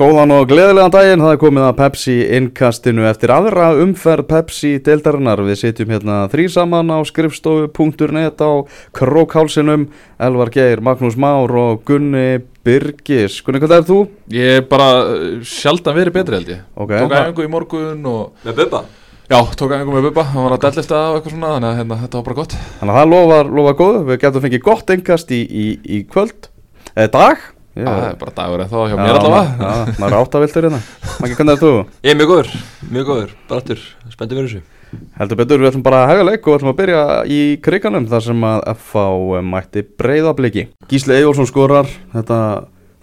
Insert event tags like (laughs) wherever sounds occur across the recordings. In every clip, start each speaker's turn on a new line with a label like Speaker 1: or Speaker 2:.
Speaker 1: Góðan og gleðilegan daginn, það er komið að Pepsi innkastinu eftir aðra umferð Pepsi deildarinnar. Við sitjum hérna þrý saman á skrifstofu.net á Krókhálsinum, Elvar Geir, Magnús Már og Gunni Birgis. Gunni, hvað er þú?
Speaker 2: Ég er bara uh, sjaldan verið betri held ég
Speaker 1: Ok,
Speaker 2: Tók æfingu í morgun og
Speaker 3: Með Bubba?
Speaker 2: Já, tók æfingu með Bubba, hann var að dellifta og eitthvað svona Þannig að hérna, þetta var bara gott
Speaker 1: Þannig að það lofar, lofar góðu, við getum fengið gott innkast í, í, í kvöld, eða dag. Já,
Speaker 2: Það er bara dagur eða þá hjá mér allavega
Speaker 1: Já, maður er áttaviltur hérna. Maggi, hvernig er þú?
Speaker 3: Ég er mjög góður, mjög góður, bara aftur, spenntið fyrir þessu
Speaker 1: Heldur betur, við ætlum bara að hega leik og við ætlum að byrja í kriganum þar sem að FH mætti breyðabliki. Gísli Eyjólfsson skorar þetta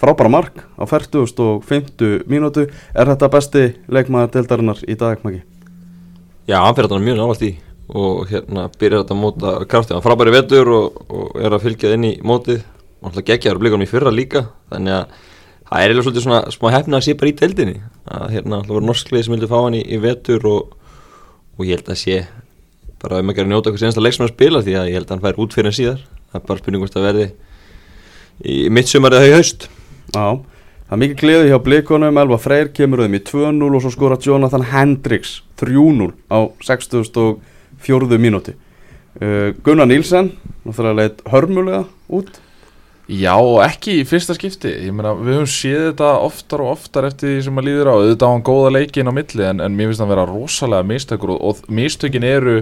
Speaker 1: frábæra mark á 40 og 50 mínútu. Er þetta besti leikmaður deildarinnar í dag, Maggi?
Speaker 3: Já, hann fyrir þetta mjög nálægt í og hérna byrjar þetta að móta kraftið, hann frábæri vetur og, og er að fylgja inn í mótið og alltaf geggjaður blikunum í fyrra líka þannig að það er eiginlega svolítið svona smá hefna að sé bara í deildinni að hérna alltaf voru norskliði sem vildi fá hann í, í vetur og, og ég held að sé bara um að gera njóta eitthvað senasta leik sem hann spila því að ég held að hann fær út fyrir en síðar það er bara spurning hvort það verði í mitt sumar eða í haust
Speaker 1: Já, það er mikið gleði hjá blikunum, Elva Freyr kemur þeim í 2-0 og svo skora Jonathan Hendricks 3-0 á 64. mínúti. Uh, Gunnar Nílsen, náttúrulega leitt hörmulega út.
Speaker 2: Já, ekki í fyrsta skipti. Ég meina, við höfum séð þetta oftar og oftar eftir því sem að líður á. Auðvitað á hann góða leikin á milli En, en mér finnst hann vera rosalega mistökur Og, og mistökin eru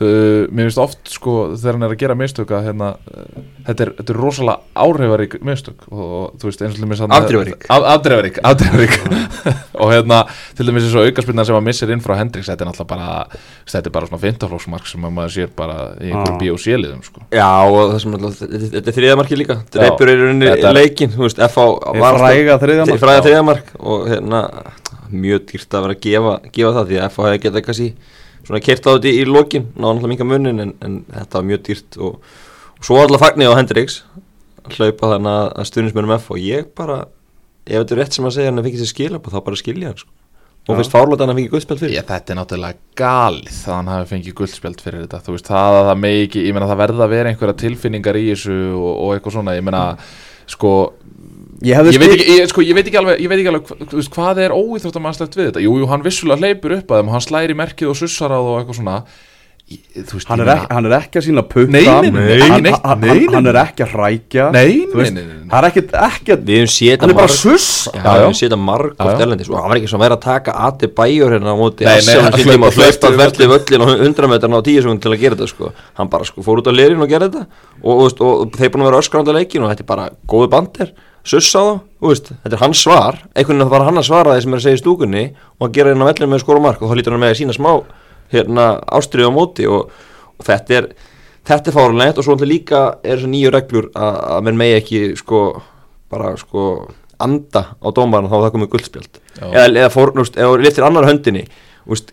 Speaker 2: uh, Mér finnst oft, sko, þegar hann er að gera mistök að hérna, uh, þetta, er, þetta er rosalega áhrifarík mistök og, og þú veist, eins og til dæmis hann-
Speaker 3: Afdrifarík.
Speaker 2: Af- Afdrifarík, afdrifarík (laughs) Og hérna, til dæmis eins og aukarspilna sem að missir inn frá Hendrix Þetta er náttúrulega bara, þetta er bara svona fintaflóksmark sem að maður sér bara í einhverju
Speaker 1: Ah.
Speaker 2: bí og séliðum, sko
Speaker 3: Já og það sem alltaf, þetta þetta er þriðamarki líka Dreipur er í rauninni
Speaker 2: Þetta er-
Speaker 3: leikin Þú veist, FH
Speaker 1: Þeir
Speaker 3: var
Speaker 1: fræga þriðja mark.
Speaker 3: Fræga þriðamark Og hérna, mjög dýrt að vera að gefa, gefa það Því að FH hefði getað kannski Svona kert á þetta í, lokin Náða náttúrulega minga munin en, en þetta var mjög dýrt Og, og svo alltaf fagnir á Hendrix Hlaupa þannig að, að stuðnismennum FH Og ég bara, ef þetta er rétt sem að segja Hann að sér skilab og þá bara skilja hann sko. Og finnst fárlóta hann að fengið guðspjald fyrir?
Speaker 2: Já, þetta er náttúrulega galið að hann hafi fengið guldspjald fyrir þetta. Þú veist, það að það megi ekki, ég meina það verða að vera einhverja tilfinningar í þessu og, og eitthvað svona, ég meina, sko
Speaker 1: Ég
Speaker 2: ég veit ekki, ég, sko, ég veit ekki alveg, ég veit ekki alveg hva- veist, hvað er óíþróttamannslegt við þetta? Jú, jú, hann vissulega hleypur upp að þeim, hann slæri merkið og sussar á það og eitthvað svona. Veist,
Speaker 1: hann er, ekki, hann er ekki að sína putta
Speaker 2: Nei, nei, nei, nei,
Speaker 1: hann, er ekki að hrækja
Speaker 2: Nei,
Speaker 1: Þú
Speaker 2: nei,
Speaker 1: veist,
Speaker 2: nei, nei, nei.
Speaker 1: hann er ekkert ekkert
Speaker 3: Við hefum séð
Speaker 1: hann er bara
Speaker 3: marg-
Speaker 1: suss.
Speaker 3: Já,
Speaker 1: já,
Speaker 3: við hefum séð þetta marg
Speaker 2: Já,
Speaker 3: oft
Speaker 2: já.
Speaker 3: erlendis og hann var ekki að vera að taka Adi Bæjur hérna á móti
Speaker 2: hann hleypti
Speaker 3: verðli völlin á 100 metran á 10 sekund til að gera þetta sko. Hann bara sko fór út á lerin og gera þetta. Og, og, veist, og þeir búin að vera öskrandi á leikin og þetta er bara góðu bandir suss á það, þetta er hans svar einhvern veginn það var hann að svara þeir sem er að segja í stúkunni og að gera hérna vellin með skóra mark og þá lítur hann með að sína smá hérna ástrið á móti og, og þetta er þetta er fárunlegt og svo líka er þessu nýju reglur að, að menn megi ekki sko bara sko anda á dómarinn þá það komið guldspjald
Speaker 2: Já.
Speaker 3: eða, eða fór, þú veist, eða liftir annar höndinni veist,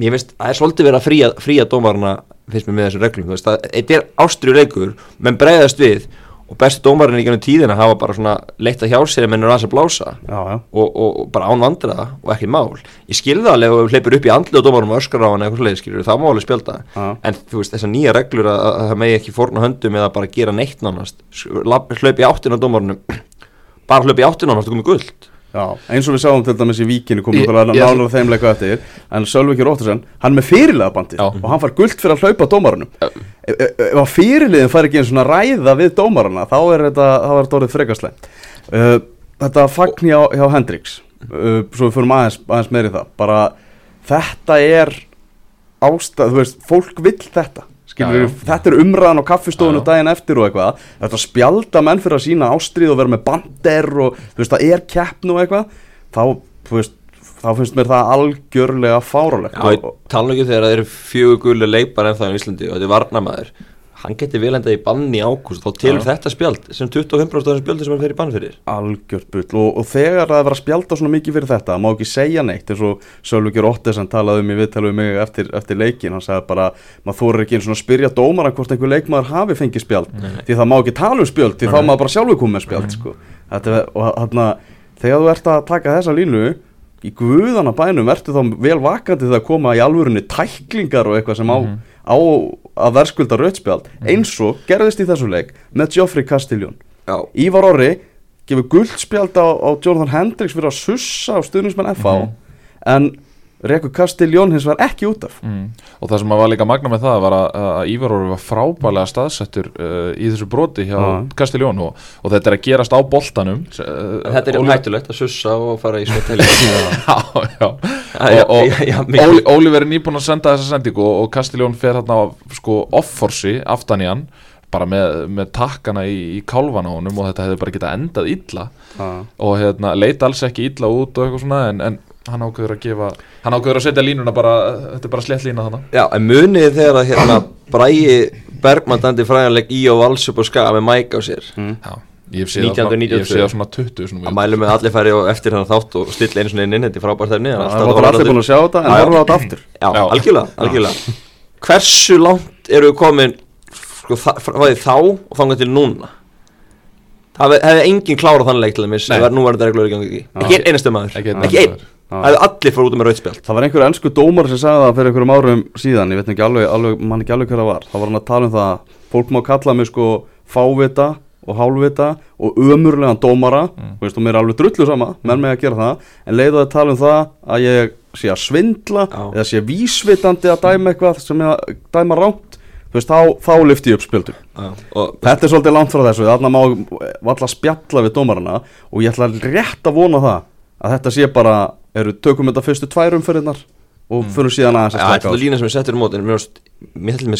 Speaker 3: ég veist, það er svolítið verið að fría, fría dómarina finnst mér með þessum reglum það, þetta er ástriðu leikur menn bregðast við og besti dómarinn í gennum tíðina hafa bara svona leitt að hjá sér en menn er aðeins að blása.
Speaker 1: Já, já.
Speaker 3: og, og, og bara án vandræða og ekki mál. Ég skilði það alveg ef þú hleypur upp í andlu og dómarum öskar á hann eða eitthvað svoleiðis, skilur það má alveg spjálta
Speaker 1: Já.
Speaker 3: en þú veist þessar nýja reglur að, að það megi ekki fórna höndum eða bara gera neitt nánast. Hlaupi áttin á dómarunum (clears throat) bara hlaupi áttin á nánast og komið guld
Speaker 1: Já, eins og við sáum til dæmis í víkinu komum við að nála þeim leiku eftir en Sölviki Róttarsen, hann með fyrirlega bandið
Speaker 2: Já.
Speaker 1: og hann far guld fyrir að hlaupa dómarunum. Ef, ef, ef að fyrirliðin fær ekki einn svona ræða við dómarana þá er þetta, þá er þetta orðið frekastlegt uh, Þetta fagn hjá, hjá Hendrix uh, svo við fyrir aðeins, aðeins meiri það. Bara þetta er ástæð, þú veist, fólk vill þetta skilur,
Speaker 2: Já, já.
Speaker 1: þetta er umræðan á
Speaker 2: já.
Speaker 1: daginn eftir og eitthvað. Þetta spjalda menn fyrir að sína ástríð og vera með bander og þú veist, það er keppn og eitthvað. Þá, þú veist, þá finnst mér það algjörlega fáralegt
Speaker 3: Já, ég tala ekki þegar það eru fjögur gulli leipar en það í Íslandi og þetta er varnamæður hann geti vel endað í banni í ágúst þá telur
Speaker 1: Já.
Speaker 3: þetta spjald sem 25% af þessum spjaldi sem hann fer í bann fyrir.
Speaker 1: Algjört bull. Og, og þegar það verið að spjalda svona mikið fyrir þetta má ekki segja neitt eins og Sölvíkjur Ottesen talaði um í viðtala um mig eftir, eftir leikin hann sagði bara, maður þorir ekki eins og að spyrja dómara hvort einhver leikmaður hafi fengið spjald. Því það má ekki tala um spjald, því þá má bara sjálfur koma með spjald sko. Þetta og þarna þegar þú ert að taka þessa línu í guðana bænum ertu þá vel vakandi þegar koma í alvörunni tæklingar og eitthvað sem á, á að verðskulda rauðspjald eins og gerðist í þessu leik með Geoffrey
Speaker 3: Já,
Speaker 1: Ívar Orri gefur guldspjald á, á Jonathan Hendricks fyrir að sussa á stuðningsmenn FH
Speaker 2: Mhm.
Speaker 1: en Reku Castiljón hins var ekki út af
Speaker 2: Mm. og það sem var líka magna með það var að, að Ívar Orri var frábælega staðsettur uh, í þessu broti hjá
Speaker 1: Já.
Speaker 2: Kastiljón og, og þetta er að gerast á boltanum uh,
Speaker 3: Þetta er
Speaker 2: Óli-
Speaker 3: hættulegt að sussa og fara í svo teli (laughs)
Speaker 2: Já, já
Speaker 3: Já,
Speaker 2: og, og. Óli, Óliver er nýbúin að senda þessa sendingu og, og Kastiljón fer hérna sko off-forsi aftan í hann bara með, með takkana í, í kálfana á honum og þetta hefði bara getað endað illa
Speaker 1: Já.
Speaker 2: og hérna, leit alls ekki illa út og eitthvað svona en, en hann ákveður að gefa hann ákveður að setja línuna bara þetta er bara slett lína þannig
Speaker 3: Já, en munið þegar að hérna Bræi Bergman dandi fræðanleg í og vals upp á skaga með mæk á sér?
Speaker 2: Já, ég hef séð það svona- ég hef séð það svona 20 svona
Speaker 3: að mælum með allir færi og eftir hann þátt og stilla einu svona inn inn, þetta er frábært efni
Speaker 1: Það var allir búin að sjá þetta en horfa á þetta aftur.
Speaker 3: Já, algjörlega, algjörlega Hversu langt eru við komin sko, þá og þangað til núna? Það hef- hefði enginn klárað þann leik til þess
Speaker 2: Nei.
Speaker 3: að nú var þetta reglur í gangi. Ekki einasti maður,
Speaker 2: Ekki einn
Speaker 3: Það hefði allir fór út með rauðspjald
Speaker 1: Það var einhver ennsku dómar sem sagði það fyrir einhverjum árum síðan, ég veit ekki alveg, alveg mann ekki alveg hver það var, þá var hann að tala um það að fólk má kalla mig sko fávita og hálfvita og ömurlegan dómara, mm. veist, og mér er alveg drullu sama, menn með að gera það, en leiðu að tala um það að ég sé að svindla
Speaker 3: Já.
Speaker 1: eða sé vísvitandi að dæma eitthvað sem er að dæma rámt, þú veist, þá, þá lyfti ég upp spjöldum.
Speaker 3: Og
Speaker 1: Þetta er svolítið langt frá þessu, þarna má valla spjalla við dómarana og ég ætla rétt að vona það að þetta sé bara, eru tökum þetta fyrstu tvær umferðinnar og fyrir síðan aðeins að slaka á.
Speaker 3: er lína sem er settur í mót en mér finnst-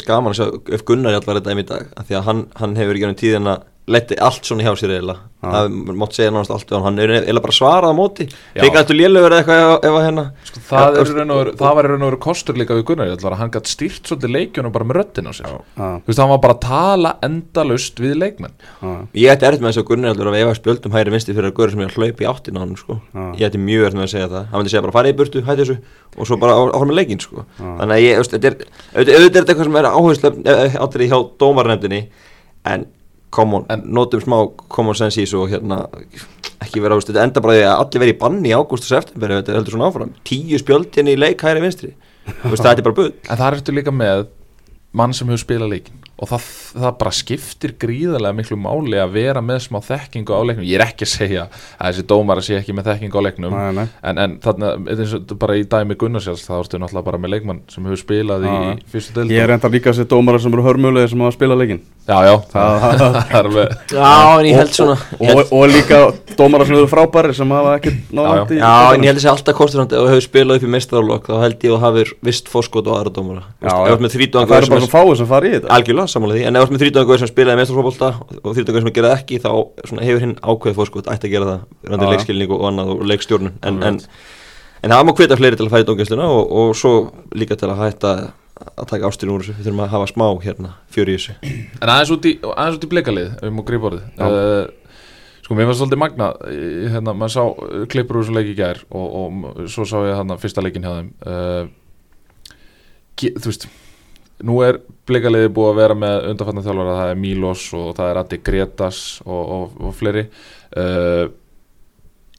Speaker 3: skaman að sjá ef Gunnar er allar þetta í dag af því að hann, hann hefur í gennum tíðina letti allt svona hjá sér eiginlega.
Speaker 1: Já.
Speaker 3: það mátt segja náttúrulega allt við hann. Er eiginlega bara svarað á móti. Gætu lélugur eða eitthvað ef, ef að hérna?
Speaker 2: Sko, það, er í raun og veru- það var í raun og veru kostur líka við Gunnar hann gætt stýrt svolítið leikjunum bara með röddin á sér.
Speaker 1: Já,
Speaker 2: þú veist, hann var bara að tala endalaust við leikmenn.
Speaker 1: Já,
Speaker 3: ég ætti erfitt með þess að Gunnar allar að vefa spjöldum hægri vinsti fyrir að Gunnar sem er að hlaupa í áttina á hann sko. Ég ætti mjög erfitt með að segja það. Hann myndi segja bara farið í burtu, hætti þessu og svo bara á- áfram með leikinn sko. þannig að ég, er auðvitað er þetta eitthvað sem er áherslu áttir hjá dómarnefndinni en come on,
Speaker 2: En-
Speaker 3: notum smá common sense í þessu og hérna ekki vera, þetta enda bara því að allir veri í banni í ágúst og september þetta er heldur svona áfram. Tíu spjöldin í leik hægri vinstri. Þú veist, það er bara bull.
Speaker 2: En það ertu líka með mann sem hefur spilað leikin og það, það bara skiptir gríðarlega miklu máli að vera með smá þekkingu á leiknum. Ég er ekki að segja að þessi dómar sé ekki með þekkingu á leiknum.
Speaker 1: Nei, nei.
Speaker 2: en, en og bara í dæmi Gunnarsjáls þá ertu náttúrulega bara með leikmann sem hefur spilað í
Speaker 1: Já.
Speaker 2: fyrstu deildum
Speaker 1: Ég er enda líka þessi dómara sem eru hörmulegir sem hafa spilað leikinn
Speaker 2: já, já, það, (laughs) það er alveg
Speaker 3: Já, en ég held svona
Speaker 1: og,
Speaker 3: held,
Speaker 1: og líka dómara sem eru frábæri sem hafa ekki náðandi
Speaker 3: Já, en ég held þessi alltaf kostur ef þú hefur spilað upp í meistarálok þá held ég að þú hafir vist fórskot og aðra dómara. Ert með þrítugan
Speaker 1: Það
Speaker 3: sem
Speaker 1: bara
Speaker 3: er
Speaker 1: svo fáið sem fara í þetta.
Speaker 3: Algjörlega samanlega því. En ef þú ert með þrítugan gaur sem spilaði meistarálokbólta og þrítugan gaur sem gerði ekki þá svona, hefur hinn ákveð fórskot ætti að gera það
Speaker 1: Já,
Speaker 3: randi
Speaker 1: já.
Speaker 3: leikskilning og annað og leikstjórnun. En, það má hvita fleiri til að fæða að að taka ástirinn úr þessu. Við þurfum að hafa smá hérna fjör í þessu.
Speaker 2: En aðeins út í, í blikalið, ef við má grípa orðið. Uh, Sko, mér fannst svolítið magna eh, hérna, maður sá klippur úr þessu leik í gær og, og svo sá ég hann fyrsta leikin hjá þeim. Uh, Þú veist Nú er blikaliði búið að vera með undanfarnar þjálfara, það er Milos og það er Adi Gretas og, og, og fleiri. Uh,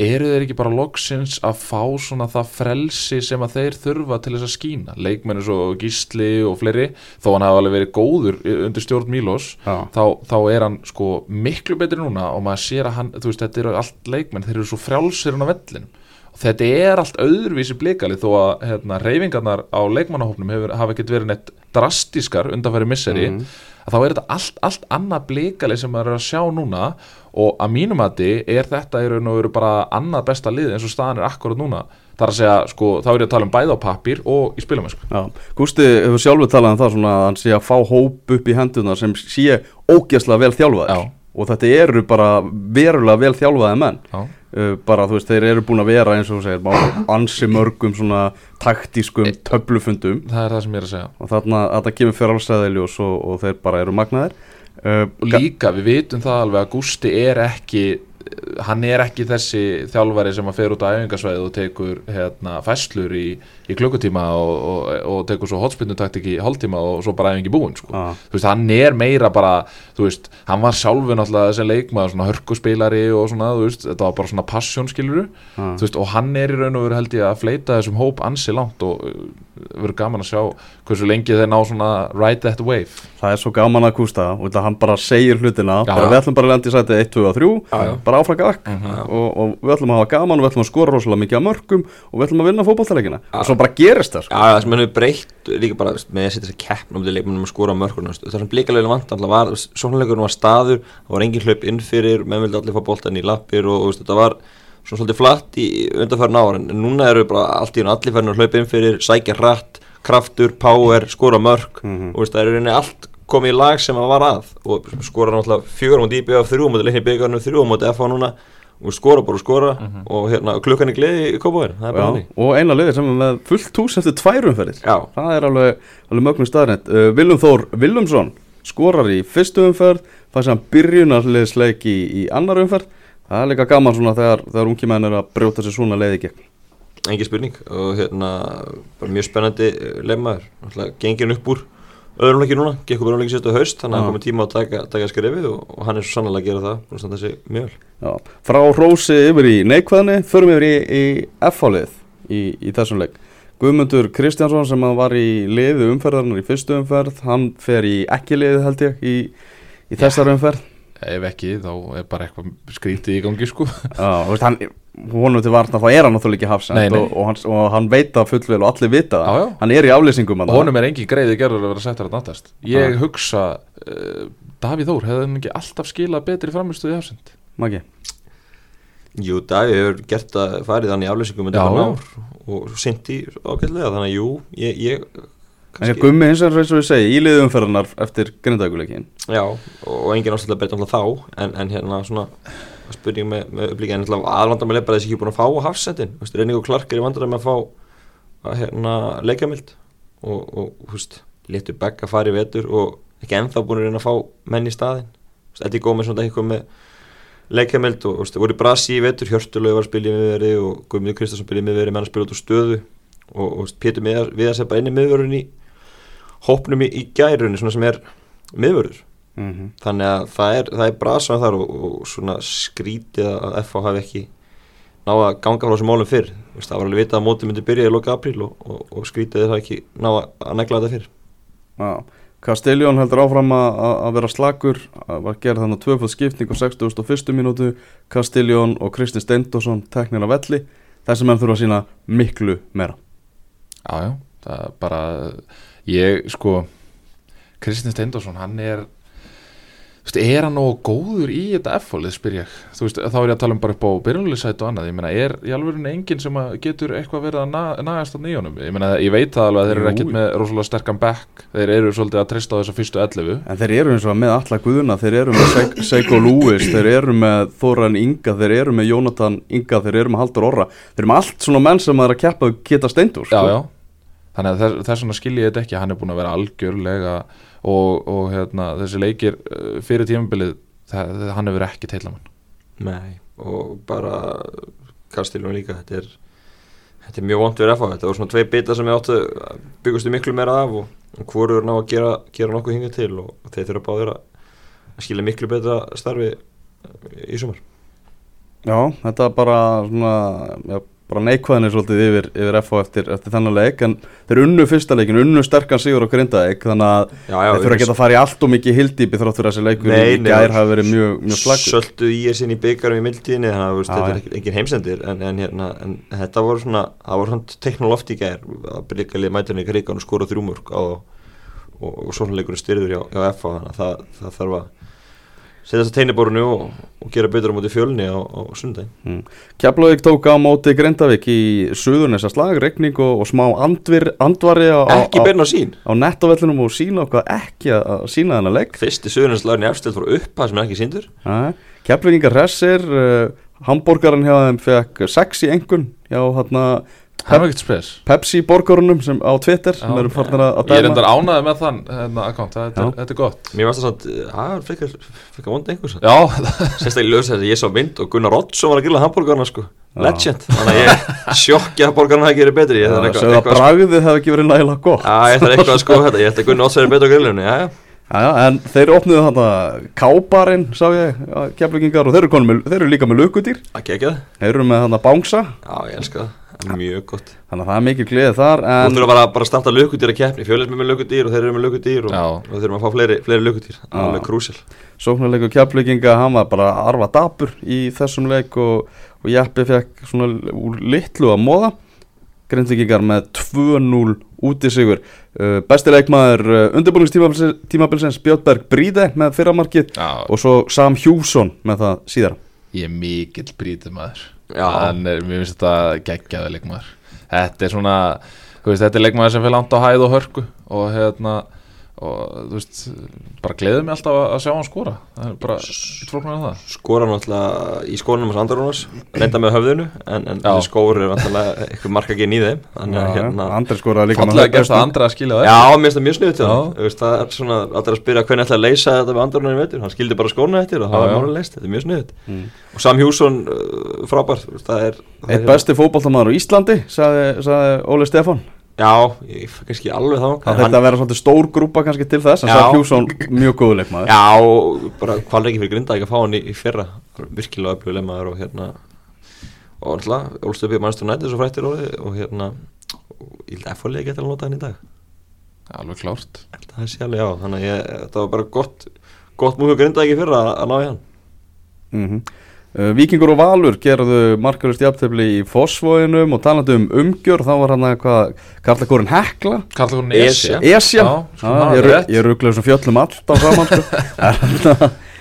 Speaker 2: eru þeir ekki bara loksins að fá svona það frelsi sem að þeir þurfa til þess að skína leikmenni svo Gísli og fleiri þó hann hafa alveg verið góður undir stjórn Mílos
Speaker 1: Já.
Speaker 2: þá, þá er hann sko miklu betri núna og maður sér að hann, þú veist, þetta eru allt leikmenn þeir eru svo frjálsir hann á vellinum og þetta er allt öðruvísi blikali þó að hérna, reyfingarnar á leikmannahófnum hefur, hafa ekkert verið neitt drastískar undanfæri misseri
Speaker 1: Mhm.
Speaker 2: að þá er þetta allt, allt annað blikali sem maður er að sjá núna og að mínum að er þetta í raun og veru bara annað besta lið eins og staðan er akkurat núna. Það er að segja, sko, þá er ég að tala um bæði á pappír og í spilamennsku.
Speaker 1: Já, Gústi hefur sjálfur talað um það svona að hann sé að fá hóp upp í henduna sem sé ógeðslega vel þjálfaðir.
Speaker 2: Já.
Speaker 1: og þetta eru bara verulega vel þjálfaði menn.
Speaker 2: Já.
Speaker 1: uh, bara þú veist, þeir eru búin að vera eins og segir, ansi mörgum svona taktískum töflufundum.
Speaker 2: Það er það sem ég er að segja.
Speaker 1: Og þarna þetta kemur fyrir allsæðili og, og þeir bara eru magnaðir uh,
Speaker 2: líka, við vitum það alveg að Gústi er ekki hann er ekki þessi þjálfari sem að fer út á æfingarsvæði og tekur hérna, fæslur í, í klukkutíma og, og, og tekur svo hotspinnutaktik í hálftíma og svo bara æfingi búin sko. Þú veist, hann er meira bara veist, hann var sjálfur náttúrulega þessi leikmaður svona hörkuspilari og svona veist, þetta var bara svona passion skiluru veist, og hann er í raun og veru held ég að fleita þessum hóp ansi langt og uh, verður gaman að sjá hversu lengi þeir ná svona ride that wave.
Speaker 1: Það er svo gaman að Gústa og þetta hann bara segir hlutina. Bara við ætlum bara að lenda í sæti 1, 2 og 3
Speaker 3: Já, já.
Speaker 1: Bara áfram gakk
Speaker 2: Mhm.
Speaker 1: og, og við ætlum að hafa gaman og við ætlum að skora rosalega mikið af mörgum og við ætlum að vinna fótballtaleikina og svo bara gerist það sko.
Speaker 3: Já, það sem hefur breytt líka bara með að setja þessi keppn um því leikmennum að skora mörkunum það sem blíkalegin vant alltaf var svonleikurinn var staður, það var engin hlaup inn fyrir menn vildi allir fá boltan í lappir og, og þetta var svona svolítið flatt í undanfærin ára en núna eru bara allt í hún allir færin að hlaupa inn fyrir, sækja hratt kraftur, power, skora mörk
Speaker 1: Mhm.
Speaker 3: og veist, það er í rauninni allt komið í lag sem það var að og skora náttúrulega fjögur mútið IBF þrjú mútið leikni byggarnu þrjú mútið FH núna og skora bara og skora og hérna, klukkan er gleði í hannig
Speaker 1: og eina liðið sem er með fullt hús eftir tværumferðir það er alveg, alveg mögnum staðrænt uh, Viljum Þór Viljumsson skorar í fyrstu umferð fæs hann byrjunarliðsleik í, í annar umferð. Það er líka gaman svona þegar, þegar ungi menn er að brjóta sér svona leiði gegn.
Speaker 3: Engin spurning og hérna mjög spennandi náttúrulega gengin upp úr öðrum leiki núna gekk upp öðrum leiki sérstu haust þannig að það komið tíma að taka, taka skrefið og, og hann er svo sannlega að gera það búin að standa sig mjög vel.
Speaker 1: Já, frá Rósi yfir í neikvæðni förum yfir í, í F-hálið í, í þessum leik. Guðmundur Kristjánsson sem var í liði umferðarnar í fyrstu umferð hann fer í ekki liði held ég í, í þessar umferð.
Speaker 2: Ef ekki, þá er bara eitthvað skrítið í gangi sko.
Speaker 1: Já, þú veist, hann, honum til varna þá er hann náttúrulega ekki hafsend
Speaker 2: Nei, nei.
Speaker 1: Og, og, hann, og hann veit það fullvel og allir vita það. Hann er í aflýsingum
Speaker 2: Og honum er engin greiði gerður að vera settar að náttast Ég hugsa, uh, Davíð Þór hefði hann ekki alltaf skilað betri framistuði hafsend
Speaker 1: Maggi?
Speaker 3: Jú, Daví hefur gert að farið hann í aflýsingum og sint í ágætlega þannig að jú, ég, ég
Speaker 1: Kannski Gummi hins vegar eins og við segi í liði umferðarnar eftir grindaguleikin
Speaker 3: Já, og engin ástæðlega breyta alltaf þá en, en hérna svona spurning með, með upplíka en aðlandar með leipar þessi ekki búin að fá hafsendin, þú veist, Renning og Clark er í vandræði með að fá að, hérna leikjamild og, og veist, letur begg að fara í vetur og ekki ennþá búin að reyna að fá menn í staðin Þú veist, Eddie Gómez svona eitthvað með leikjamild og veist, voru Brasi í vetur Hjörtulegu var að spila í miðveri og Guðmundur Kristjánsson spila í miðveri menn að spila út úr stöðu. Og, veist, Pétur Viðar- Viðars er bara í miðvörun í hópnum í, í gærunni svona sem er miðvörður
Speaker 1: mm -hmm.
Speaker 3: þannig að það er, það er brasa þar og, og svona skrítið að FH hafi ekki náða að ganga frá þessum málum fyrr. Þú veist, það var alveg vitað að mótið myndi byrja í loka apríl og, og, og skrítið að það ekki náða að negla þetta fyrr.
Speaker 1: Já, Castelljón heldur áfram að, að að vera slagur að var gerð þannig tvöfald skipting á 61. minútu Castelljón og Kristi Steindosson teknir af velli þessi menn þurfa að sína miklu meira.
Speaker 2: Já, já, það er bara Ég, sko Kristinn Steindorsson, hann er er hann nógu góður í þetta F-fólið, spyr ég? Þú veist, þá er ég að tala um bara upp á byrjunleysætt og annað. Ég meina, er í alveg enginn sem getur eitthvað verið að na nagast að nýjónum Ég meina, ég veit það alveg að þeir eru
Speaker 1: Jú.
Speaker 2: ekkert með rosalega sterkan back. Þeir eru svolítið að treysta á þessa fyrstu 11
Speaker 1: En þeir eru eins og með alla guðuna, þeir eru með Seik- Seiko Lewis, þeir eru með Þóran Inga, þeir eru með Jónatan Inga, þeir eru með Haldur Orra, þeir eru með allt svona menn sem er að keppa geta steindur
Speaker 2: Já, já. Þannig að þess, þess Og, og hérna, þessi leikir uh, fyrir tímabilið það, Hann hefur ekki teilamann
Speaker 3: Nei, og bara Kastilum líka, þetta er þetta er mjög vont fyrir FH, þetta voru svona tvei bitar sem ég áttu byggustu miklu meira af og, og hvoru er ná að gera, gera nokkuð hingað til og, þeir þurfa báðir að að skilja miklu betra starfi í sumar.
Speaker 1: Já, þetta er bara svona, já, bara neikvæðinni svolítið yfir, yfir FH eftir, eftir þennan leik en þeir unnu fyrsta leikin, unnu sterkan sigur á Grindavík þannig að þeir þurfa að geta að fara í allt og mikið hildýpi að þessi leikur
Speaker 3: Nei,
Speaker 1: í gær hafi verið mjög, mjög slagur
Speaker 3: Söldu í er sinni í byggarum í mildtíðinni þannig að þetta er engin heimsendir en, en, hérna, en þetta voru svona það voru svona teknolóft í gær að byrja liða mæturinn í krigan og skora þrjúmörk og, og, og svona leikurinn styrður hjá, hjá FA þannig að það, það þarf að setja þess að teiniborinu og, og gera betur á móti fjölni á, á sundaginn
Speaker 1: Mm. Keflavík tók á móti Grindavík í suðurnesa slag, regning og, og smá andvir, andvari á, á,
Speaker 3: ekki beina á sín
Speaker 1: á nettovellinum og sína okkar ekki að sína þennan leik
Speaker 3: fyrsti söðuninslærin í efstöld fór upp það sem er ekki síndur
Speaker 1: Keflavíkingar hressir uh, Hamborgaran hjá þeim fekk sex í engun hjá hérna
Speaker 2: Hann spes.
Speaker 1: Pepsi borgarunum sem á Twitter sem
Speaker 2: Já.
Speaker 1: að að
Speaker 2: Ég er endar ánaði með þann hérna, account, þetta, er- þetta er gott.
Speaker 3: Mér varst það svona að það fekk að vonda einhvers
Speaker 2: Já, (laughs)
Speaker 3: sérstaklega þess að ég sá mynd og Gunnar Oddsson var að grilla hambúrgarna sko. Legend, þannig að ég sjokki að borgarna hafi gerið betri eitthvað,
Speaker 1: Sögðu að bragðið hefði ekki verið nægilega gott.
Speaker 3: Já, ég þarf eitthvað að sko þetta, ég ætti að Gunnar Oddsson er betur á grillinu, já, já.
Speaker 1: Já, en þeir opnuðu þarna kábarinn, sá ég, keflingingar og þeir eru, með, þeir eru líka með lukudýr,
Speaker 3: Ekki ekki það?
Speaker 1: þeir eru með þarna bángsa
Speaker 3: Já, ég elska það. Það er Mjög gott.
Speaker 1: Þannig að það er mikil gleðið þar
Speaker 3: Þú
Speaker 1: en
Speaker 3: þurfum bara, bara að starta lökudýra keppni. Fjölis með lökudýr og þeir eru með lökudýr og, og þeir eru að fá fleiri, fleiri lökudýr. Það er
Speaker 1: Já.
Speaker 3: alveg krúsil
Speaker 1: sóknarleiku kjapleikinga hann var bara arfa dapur í þessum leik og, og Jeppi fekk svona úr litlu að móða grindvikingar með 2-0 út í sigur uh, besti leikmaður uh, undirbúningstímabilsins Björnberg Bríde með fyrramarkið og svo Sam Hjússon með það síðar
Speaker 2: ég er mikill brítið maður. En mér finnst þetta geggjaði leikmaður. Þetta er svona, veist, þetta er leikmaður sem fyrir langt á hæð og hörku og hérna og þú veist, bara gleðið mig alltaf að, sjá hann skora. Það er bara, ekki flóknar en það.
Speaker 3: Skora náttúrulega í skónum hans Andarónas Reynda með höfðinu En, en
Speaker 2: Já.
Speaker 3: þessi skór eru náttúrulega eitthvað marka ekki í þeim. Þannig að hérna
Speaker 1: Andri skoraði líka með
Speaker 2: fallega gerst að
Speaker 1: hausnum.
Speaker 2: andra að skilja það
Speaker 3: Já, mér finnst það mjög sniðut hann Það er svona allir að spyrja hvernig ætla að leysa þetta með Andarónan í veitur Hann skildi bara skóna eftir og það var máli leist Þetta er mjög sniðut
Speaker 1: Mm.
Speaker 3: Og Sam Hjússon uh, frábært. Það er það er- Já, ég kannski alveg þá.
Speaker 1: Það þetta að vera svolítið stór grúpa kannski til þess en
Speaker 3: Já.
Speaker 1: Sam Hjússon mjög góðu leikmaður.
Speaker 3: Já, bara hvað ekki fyrir grinda ekki að fá hann í, í fyrra. Virkilega öfluguleg maður og hérna og alltaf, í mannstur nætti svo frættir orði og hérna ég held að FHL geta að nota hann í dag.
Speaker 2: Alveg klárt.
Speaker 3: Það sé alveg já, þannig að ég, þetta var bara gott gott múið grinda ekki fyrra að, ná í hann.
Speaker 1: Mm uh, Víkingur og Valur gerðu markalust jafntefli í Fossvóginum og talandi um umgjör þá var hann að hvað Karla Kórin Hekla
Speaker 2: Kallar hún
Speaker 3: Esja.
Speaker 2: Esja
Speaker 1: ég,
Speaker 2: er
Speaker 1: ru-
Speaker 2: rétt.
Speaker 1: ég rugglaði svona fjöllum alltaf saman sko. (laughs)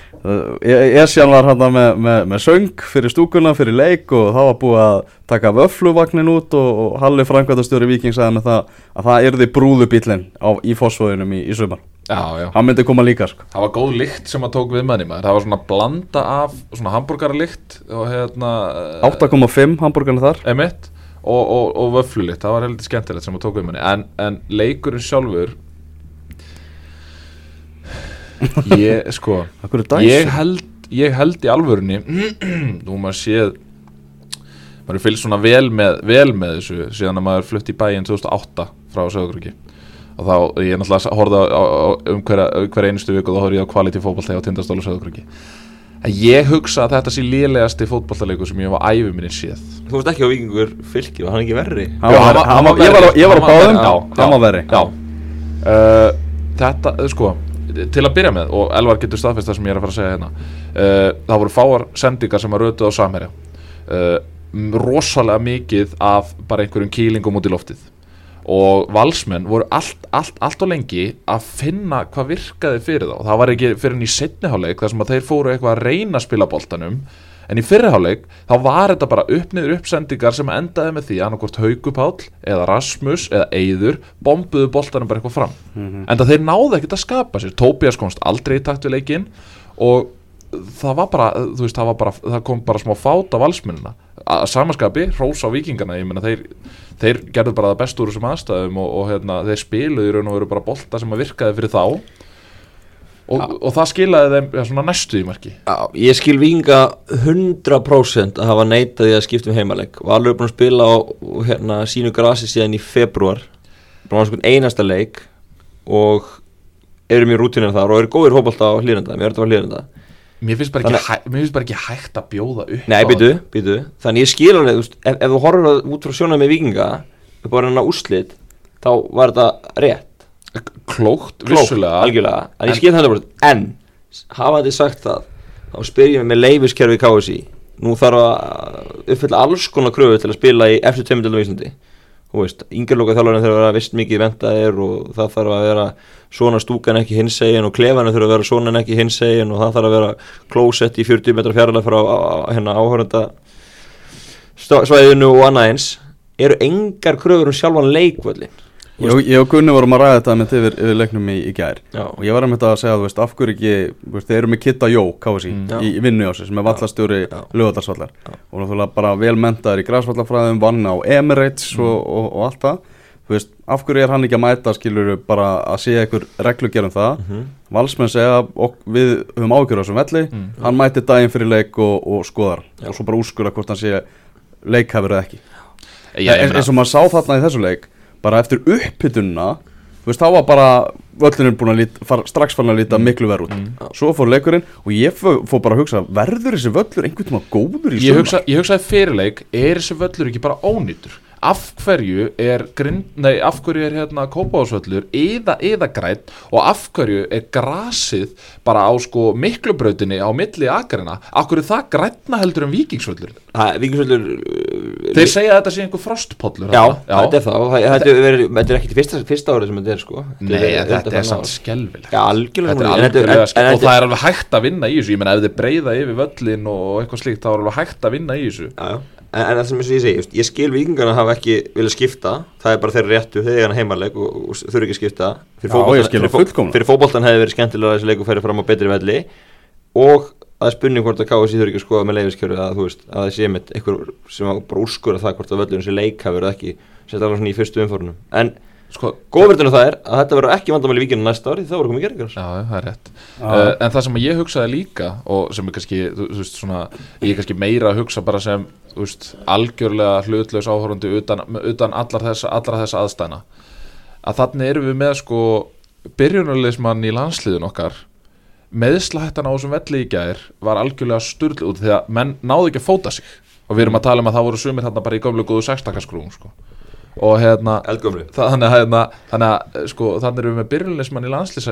Speaker 1: Esjan var hann með, með, með söng fyrir stúkuna, fyrir leik og það var búið að taka vöfluvagnin út og, og Halli Frankvæntastjóri Víking sagði með það að það yrði brúðubílinn á, í Fossvóginum í, í sumar
Speaker 2: Já, já
Speaker 1: hann myndi koma líka sko.
Speaker 2: Það var góð lykt sem að tók við manni maður. Það var svona blanda af svona hambúrgarlykt hérna eh,
Speaker 1: 8,5 hambúrgarnir þar.
Speaker 2: Emitt og, og, og vöflulykt, það var heldur skemmtilegt sem að tók við manni. En, en leikurinn sjálfur Ég, (laughs) sko ég held, ég held í alvörunni (clears throat) Nú maður séð maður fylgst svona vel með, vel með þessu síðan að maður flutti í bæinn 2008 frá Söðugröki og þá, ég er náttúrulega horfði á, á, á um hverja, hver einustu viku og þá horfði ég á quality fótballtegi á tindastólu Söðugröki að ég hugsa að þetta sé lélegasti fótballtaleikur sem ég var æfi minni séð.
Speaker 3: Þú veist ekki á vikingur fylki og hann ekki verri?
Speaker 2: Já,
Speaker 1: var-
Speaker 2: var-
Speaker 1: var-
Speaker 2: var
Speaker 1: Ég var á- var
Speaker 2: var
Speaker 1: báðum, hann var verri.
Speaker 2: Já. Uh, Þetta, uh, sko Til að byrja með, og Elvar getur staðfest það sem ég er að fara að segja hérna uh, Það voru fáar sendingar sem að rötuð á samherja. Uh, Rosalega mikið af bara einhverjum kýlingum út í loftið Og valsmenn voru allt, allt, allt og lengi að finna hvað virkaði fyrir þá. Það var ekki fyrir en í setniháleik þar sem að þeir fóru eitthvað að reyna að spila boltanum. En í fyrriháleik þá var þetta bara uppniður uppsendingar sem endaði með því að annarkvort Haukupáll eða Rasmus eða Eyður bombuðu boltanum bara eitthvað fram.
Speaker 1: Mhm.
Speaker 2: en það þeir náðu ekkert að skapa sér. Tóbias komst aldrei í takt við leikinn og það var bara, þú veist, það var bara það kom bara smá fát af valsmunina að samaskapi, hrós á vikingana ég meina þeir, þeir gerðu bara það best úr þessum aðstæðum og, og hérna, þeir spiluðu í raun og veru bara bolta sem að virkaði fyrir þá. Og, og það skilaði þeim ja, svona næstu í marki.
Speaker 3: Já, ég skil vikinga 100% að hafa neitað því að skipta um heimaleg Valur er búin að spila á hérna, sínu grasi síðan í februar búin að sko einasta leik og eru mjög rútinir þar og eru góðir fótbolta á hlýrenda mér er þetta var hlýrenda
Speaker 2: Mér finnst bara, ekki,
Speaker 3: Þannig-
Speaker 2: hæ, mér finnst bara ekki hægt að bjóða upp
Speaker 3: Nei, býtu, býtu Þannig ég skil alveg, ef, ef þú það út frá sjónað með vikinga upp á reyna úrslit þá var þetta rétt.
Speaker 2: Það. Klókt, vissulega.
Speaker 3: algjörlega. En ég skil þetta bara. En, hafa þið sagt það þá spyr ég mig með leifiskerfi KSI Nú þarf að uppfylla alls konar kröfu til að spila í eftir tveimundildum í Íslandi Þú veist, yngjörloka þjálfarinn þurfa að vera vist mikið ventaðir og það þarf að vera svona stúkan ekki hinsegin og klefanir þurfa að vera svona ekki hinsegin og það þarf að vera klósett í 40 metra fjarlæg frá hérna áhörenda svæðinu og annað eins. Eru engar kröfur um sjálfan leikvöllin
Speaker 1: Ég, ég og Gunni vorum að ræða þetta með yfir, yfir leiknum í, í gær.
Speaker 3: Já.
Speaker 1: og ég var að mynda að segja, þú veist, af hverju ekki veist, þeir eru með Kitta Jó, KSI,
Speaker 2: Mm.
Speaker 1: í, í vinnu á sig sem er vallastjóri lögadarsvallar og náttúrulega bara vel mentaður í græsvallafræðum, vann á Emirates og, og, og allt það. Þú veist, af hverju er hann ekki að mæta skilur bara að sé einhver reglugjör um það?
Speaker 3: Mhm.
Speaker 1: valsmenn segja og við höfum ágjör á þessum velli.
Speaker 2: Mm.
Speaker 1: hann mæti daginn fyrir leik og, og skoðar.
Speaker 3: Já.
Speaker 1: og svo bara úrskurða hvort hann sé leikhæfur eða ekki. Eins og maður sá þarna í þessu leik bara eftir veist, þá var bara völlurinn búin að líta, far, strax farin að líta miklu verð út
Speaker 2: Mm.
Speaker 1: svo fór leikurinn og ég fó, fór bara að hugsa verður þessi völlur einhvern tíma góður í
Speaker 2: ég,
Speaker 1: sumar?
Speaker 2: hugsa, ég hugsaði fyrirleik er þessi völlur ekki bara ónýtur af hverju er grind, nei, af hverju er hérna kópáðsvöllur eða, eða græn og af hverju er grasið bara á sko miklubrautinni á milli akarina, af hverju er það grænna heldur en vikingsvöllur
Speaker 3: er vikingsvöllur uh,
Speaker 2: þeir segja að þetta sé einhver frostpollur
Speaker 3: Já,
Speaker 2: þarna.
Speaker 3: þetta er það. Þetta er er ekki fyrsta, fyrsta árið sem þetta er sko.
Speaker 2: Nei,
Speaker 3: Þetta
Speaker 2: þetta er
Speaker 3: ár.
Speaker 2: skelvilegt
Speaker 3: Já,
Speaker 2: er og það er alveg hægt að vinna í þessu. Ég menna ef þið breyða yfir völlin og eitthvað slíkt þá er alveg hægt að vinna í þessu.
Speaker 3: Já, En, en það sem ég segi, ég skil vikingarna hafa ekki viljað skipta, það er bara þeirra réttu þeir eiga heimaleg og, og þurfi ekki að skipta. Fyrir fótboltan- fyrir fó- fyrir fótboltan hefði verið skemmtilega að þessi leiku færi fram á betri velli. Og það er spurning hvort að KSI þurfi ekki að skoða með leifiskjöru að að það sé mitt einhver sem að bara úrskura það hvort að völlurinn sé leikhafur eða ekki, setja alveg svona í fyrstu umfórunum en
Speaker 2: sko,
Speaker 3: góðverðinu það er að þetta verður ekki vandamæli vikinu næsta ári, þá verður komið gerðingar
Speaker 2: Já, það er rétt. Uh, En það sem ég hugsaði líka og sem er kannski, þú, þú veist, svona ég er kannski meira að hugsa bara sem þú veist, algjörlega hlutlaus áhorfandi utan, utan allar þess, þessa aðstæðna að þannig erum við með sko byrjunarleismann í landsliðin okkar. Meðslættan á þessum velli í gær var algjörlega sturglu út því að menn náðu ekki að fóta sig. Og við erum að tala um að það voru sumir þarna bara í gömlu góðu sextakaskrúum sko. Og hérna þannig að, hérna, þannig að sko, þannig erum við með byrjuleismann í, landslið,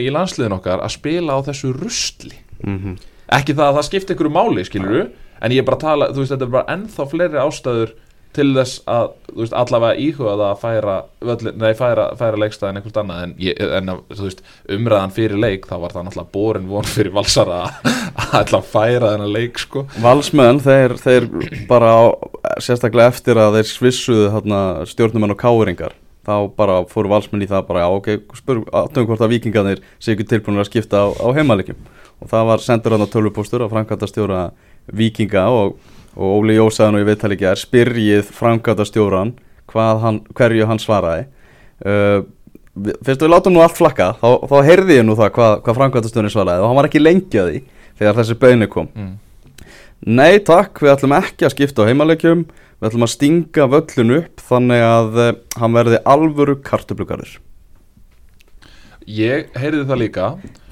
Speaker 2: í landsliðin okkar að spila á þessu rusli.
Speaker 1: Mhm.
Speaker 2: ekki það að það skipti einhverju máli skilur en ég er bara að tala, þú veist, þetta er bara ennþá fleiri ástæður til þess að þú veist, allavega íhuga það að færa völlin, nei, færa, færa leikstæðin einhvert annað en, ég, en að, þú veist, umræðan fyrir leik þá var það náttúrulega borin von fyrir valsara að að færa þennan leik sko.
Speaker 1: Valsmenn, þeir, þeir bara á, sérstaklega eftir að þeir svissuðu þarna, stjórnumenn og káringar þá bara fóru valsmenn í það bara, já ok, spur, aðtöfum hvort að vikingarnir sé ekki tilbúinir að skipta á, á heimaleikjum? Og það var sendur hann á tölvupóstur að framkvæmta stjóra vikinga og, og Óli Jósaðan og ég veit ekki er spyrjið framkvæmta stjóran hvað hann, hverju hann svaraði. Uh, við- fyrst við látum nú allt flakka þá, þá heyrði ég nú það hvað, hvað framkvæmta stjórin svaraði og hann var ekki lengi að því þegar þessi beinu kom.
Speaker 2: Mm.
Speaker 1: Nei takk, við ætlum ekki að skipta á heimaleikjum Við ætlum að stinga völlun upp Þannig að uh, hann verði alvöru kartöflugarður.
Speaker 2: Ég heyrði það líka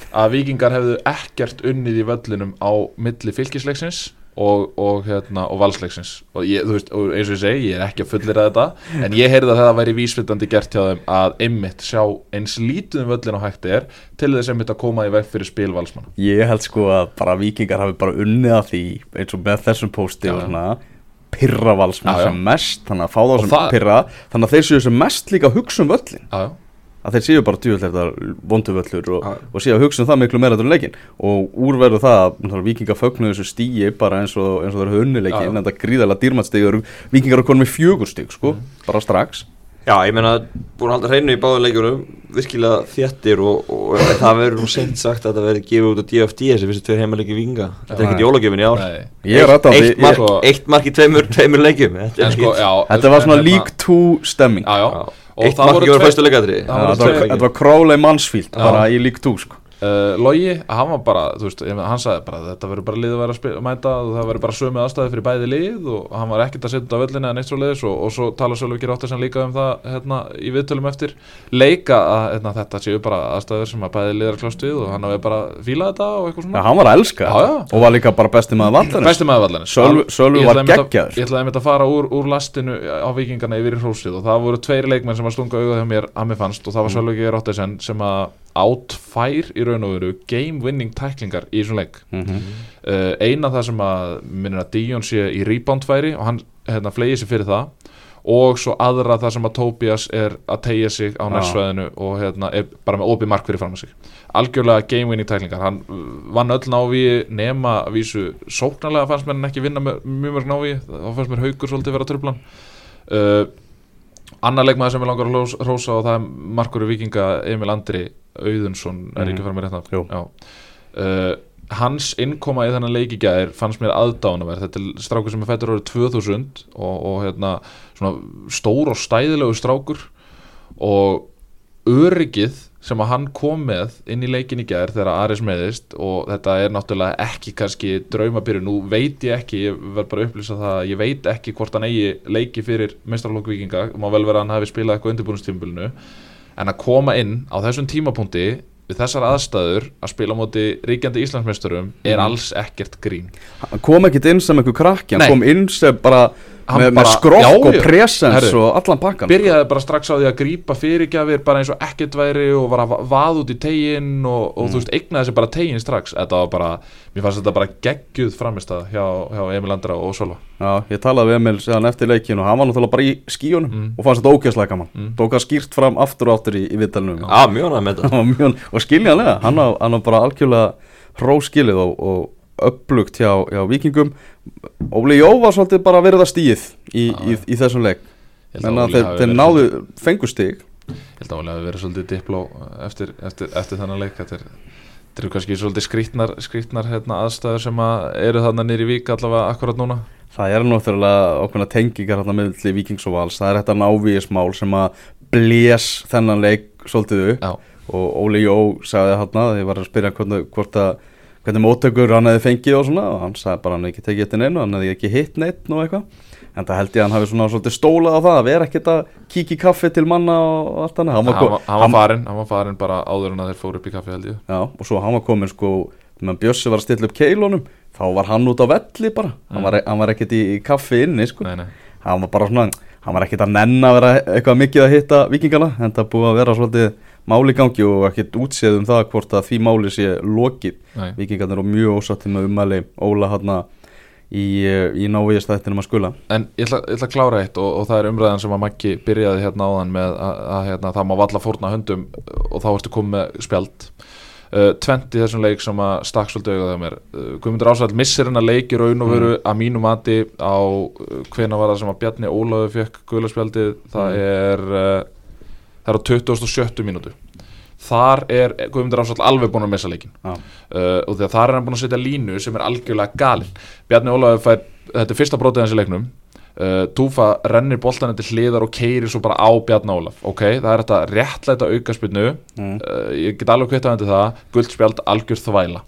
Speaker 2: að vikingar hefðu ekkert unnið í völlinum á milli fylgisleiksins og, og, hérna, og valsleiksins. Og, ég, veist, og eins og ég segi, ég er ekki að fullira þetta en ég heyrði að það væri vísvitandi gert hjá þeim að einmitt sjá eins lítið um völlin á hægt er til þess einmitt að koma í veg fyrir spil valsmann
Speaker 1: Ég held sko að bara vikingar hafi bara unnið að því eins og með þessum pósti og svona
Speaker 2: Já, já.
Speaker 1: sem mest þannig að fá þá sem pirra þannig að þeir séu sem mest líka að hugsa um völlin
Speaker 2: Já, já
Speaker 1: að þeir séu bara djúvill þetta vondu völlur og, og séu að hugsa um það miklu meira þetta leikin og úrverðu það að vikingar fögnuðu þessu stíi bara eins og, eins og þeir höfðu unni
Speaker 2: Já,
Speaker 1: leikin
Speaker 2: já.
Speaker 1: en þetta gríðarlega dýrmættstígur vikingar eru konum með fjögur stíg sko, bara strax.
Speaker 3: Já, ég meina, búin að halda hreinu í báðum leikjunum virkilega þéttir og, og það verður nú seint sagt að þetta verði gefið út á DFT þessi fyrstu tveir heimaleiki vinga þetta er ekkert jólagjöfin í ár.
Speaker 1: Er rættandi
Speaker 3: eitt, mark,
Speaker 2: Sko-
Speaker 3: eitt mark í tveimur, tveimur leikjum. Þetta er
Speaker 2: sko, já
Speaker 1: Þetta var svona
Speaker 2: hérna-
Speaker 1: League 2 stemming.
Speaker 2: Já, já.
Speaker 3: Já.
Speaker 2: Og
Speaker 3: eitt
Speaker 2: það voru
Speaker 3: leikadri
Speaker 2: Það
Speaker 1: var, Crowley Mansfield bara í League 2 sko.
Speaker 2: Uh, Logi, hann var bara, þú veist, hann sagði bara þetta verður bara liðið að vera að mæta og það verður bara sömu aðstæði fyrir bæði lið og hann var ekkert að setja þetta á völlinu eða neitt svo leiðis og, og svo tala Sölvi Róttarsen líka um það hérna, í viðtölum eftir. Leika að hérna, þetta séu bara aðstæður sem að bæði lið er að kljást við og hann hafi bara fílað þetta og eitthvað svona.
Speaker 1: Hann var að elska þetta.
Speaker 2: já.
Speaker 1: og var líka bara besti maður vallarins.
Speaker 2: Besti maður vallinu
Speaker 1: Sölvi- var geggjaður.
Speaker 2: Ég ætlaði að fara sem að stunga
Speaker 1: Mm.
Speaker 2: Átfær í raun og veru game winning tæklingar í þessum leik.
Speaker 1: Mhm.
Speaker 2: uh, eina það sem að minnir að Dion sé í rebound færi og hann hérna, flegið sér fyrir það. Og svo aðra það sem að Tobias er að tegja sig á nærsvæðinu og hérna, er bara með opið mark fyrir fram að sig. Algjörlega game winning tæklingar. Hann uh, vann öll návi nema að vísu sóknarlega fannst mér hann ekki vinna með mjög mörg návi þá fannst mér haugur svolítið vera tröflan uh, annar leikmaður sem ég langar að hrósa og það er markur vikinga Emil Andri Auðunsson er
Speaker 1: Mhm.
Speaker 2: ekki fyrir mér. Já. Uh, hans innkoma í þennan leik í gær fannst mér aðdánaverð þetta er strákur sem er fættur árið 2000 og, og hérna svona stór og stæðilegu strákur og öryggið sem að hann kom með inn í leikin í gær þegar Aris meðist og þetta er náttúrulega ekki kannski draumabyrju, nú veit ég ekki ég verð bara að upplýsa það, að ég veit ekki hvort hann eigi leiki fyrir mestralokk vikinga má vel vera að hann hafi spilað eitthvað undirbúinustímbilinu en að koma inn á þessum tímapunkti við þessar aðstæður að spila á móti ríkjandi Íslandsmeisturum er
Speaker 1: Mhm.
Speaker 2: alls ekkert grín
Speaker 1: Hann kom ekkit inn sem einhver krakki Hann
Speaker 2: Nei.
Speaker 1: kom inn sem bara með, með
Speaker 2: Já,
Speaker 1: og presens og allan pakkan
Speaker 2: byrjaði bara strax á því að grípa fyrirgjafir bara eins og ekkert væri og var að va- vaða út í tegin og, og
Speaker 1: Mm.
Speaker 2: þú veist, eignaði þessi bara tegin strax. Þetta var bara, mér fannst þetta bara geggjuð framistað hjá, hjá Emil Andra og Sölva
Speaker 1: Já, ég talaði við Emil séðan eftir leikin og hann var náttúrulega bara í skíunum
Speaker 2: Mm.
Speaker 1: og fannst þetta ógeðslega gaman.
Speaker 2: Mm.
Speaker 1: tók að skýrt fram aftur og aftur í, í viðtalinu
Speaker 3: Já, mjög náttúrulega með (laughs) þetta.
Speaker 1: Hann var mjög- og skiljanlega, hann var, hann var bara algjörlega hróskilið og, og upplugt hjá, hjá vikingum Óli Jó var svolítið bara að stíð í,
Speaker 2: Já,
Speaker 1: í, í þessum leik.
Speaker 2: Óli
Speaker 1: þeir, náðu fengu stig.
Speaker 2: Ég held að Óli hafi verið svolítið dipló eftir, eftir, eftir þennan leik. Þetta er, þetta eru kannski svolítið skrítnar, skrítnar hérna, aðstæður sem að eru þarna nýri vík allavega akkurat núna.
Speaker 1: Það er náttúrulega ákveðna tengingar hérna með Vikings og Vals, það er þetta návíismál sem að blés þennan leik svolítið upp.
Speaker 2: Já,
Speaker 1: og Óli Jó sagði hérna, ég var að spyrja hvort að hvernig móttökur hann hefði fengið og svona og hann sagði bara hann hefði ekki tekið eftir neinu, hann hefði ekki hitt neitt og eitthvað, en það held ég að hann hafi svona svolítið stólað á það að vera ekkert að kíkja í kaffi til manna og allt annað.
Speaker 2: Hann
Speaker 1: hann
Speaker 2: hann var farinn hann var farinn bara áður en að þeir fóru upp í kaffi held ég.
Speaker 1: Já, og svo hann var komin sko meðan Bjössi var að stilla upp keilunum þá var hann út á velli bara. Hann, var, hann var ekkert í, í kaffi inni sko.
Speaker 2: Nei, nei,
Speaker 1: hann var bara svona, hann var ekkert að nenn að vera eitthvað mikið að hitta vikingana en það búið að vera svolítið máli gangi og ekkert útséð um það hvort að því máli sé lokið. Vikingarnir og mjög ósattir með umæli Óla hann í, eh, í návíðastættinum að skula.
Speaker 2: En ég ætla, ég ætla að klára eitt og, og það er umræðan sem að Maggi byrjaði hérna áðan með að, að hérna, það má valla fórna höndum og þá ertu komið með spjald. Uh, Tvent í þessum leik sem að stakk svolítið auðvitað mér. Uh, Guðmundur Ásvall missir hennar leik í raun og veru að mínu mati á uh, hvena var það sem að Bjarni Ólafur fekk guðlarspjaldið það er uh, það er á 27. mínútu. Þar er Guðmundur Ásvall alveg búin að missa leikin
Speaker 1: Já.
Speaker 2: uh, og þegar þar er hann búin að setja línu sem er algjörlega galinn Bjarni Ólafur fær, þetta er fyrsta brótið hans í leiknum. Uh, Túfa rennir boltan til hliðar og keirir svo bara á Bjarni Ólaf. Ok, það er þetta réttlæta aukaspinnu
Speaker 1: Mm.
Speaker 2: uh, ég get alveg kvitt að það. Guldspjald algjör þvæla.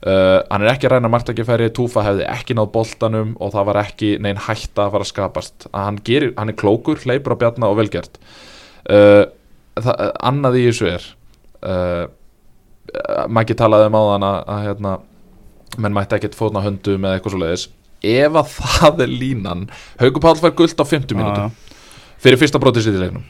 Speaker 2: Uh, hann er ekki að ræna margtækifæri Túfa hefði ekki náð boltanum og það var ekki neinn hætta að fara að skapast. Hann, gerir, hann er klókur, hleypur á bjarna og velgjert uh, það, annað í þessu er uh, Maggi talaði um áðan að, að hérna, menn mætti ekkert fótna höndum eða eitthvað svo leiðis ef að það er línan Hauku Páll fær guld á 50 mínútum fyrir fyrsta brotið sitt í leiknum.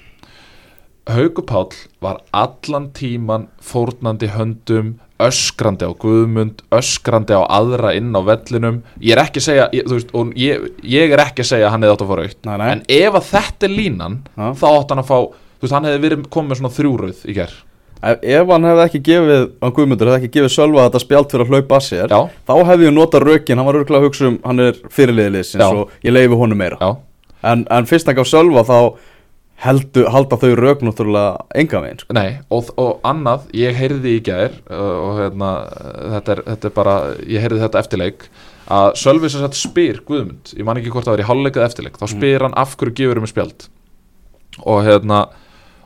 Speaker 2: Hauku Páll var allan tíman fórnandi höndum öskrandi á Guðmund öskrandi á aðra inn á vellinum. Ég er ekki að segja ég, veist, ég, ég er ekki að segja að hann hefði átt að fara aukt en ef að þetta er línan
Speaker 1: Já.
Speaker 2: þá átt hann að fá þú veist, hann hefði verið komið svona þrjúröð í ger
Speaker 1: Ef, hann hefði ekki gefið, hann Guðmundur hefði ekki gefið Sölva þetta spjald fyrir að hlaupa að sér
Speaker 2: Já.
Speaker 1: þá hefði ég notað rökin, hann var örgulega að hugsa um hann er fyrirliðilegsins
Speaker 2: Já.
Speaker 1: og ég leifi honum meira. En, en fyrst hann gaf Sölva þá heldu, halda þau rök náttúrulega enga veginn sko.
Speaker 2: Nei, og, og annað, ég heyrði í gær uh, og hérna, þetta er, þetta er bara, ég heyrði þetta eftirleik að Sölvi sem sagt spyr Guðmund, ég man ekki hvort það var í hálfleikað eftirleik þá spyr hann af hverju gefur um spjald? Og hérna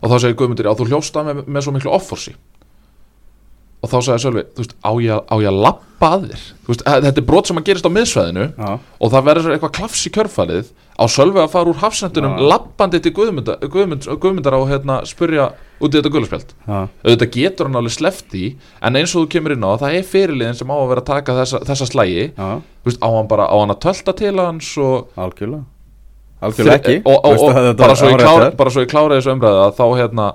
Speaker 2: og þá segir Guðmundur, já þú hljósta með, með svo miklu offorsi og þá sagði Sölvi, þú veist, á ég, á ég að lappa að þér? Þú veist, þetta er brot sem að gerist á miðsvæðinu
Speaker 1: Já.
Speaker 2: og það verður eitthvað klafs í kjörfælið á Sölvi að fara úr hafsendunum
Speaker 1: Já.
Speaker 2: lappandi til Guðmundar, Guðmund, Guðmundar á hérna, spurja út í þetta guðlarspjald
Speaker 1: Já.
Speaker 2: auðvitað getur hann alveg sleppt í en eins og þú kemur inn á það er fyrirliðin sem á að vera að taka þessa, þessa slægi Þú veist, á hann bara á hann að tölta til hans og,
Speaker 1: algjörlega. Algjörlega ekki.
Speaker 2: og, og, og,
Speaker 1: þetta
Speaker 2: bara, svo ég klára, þessu umræðu að þá hérna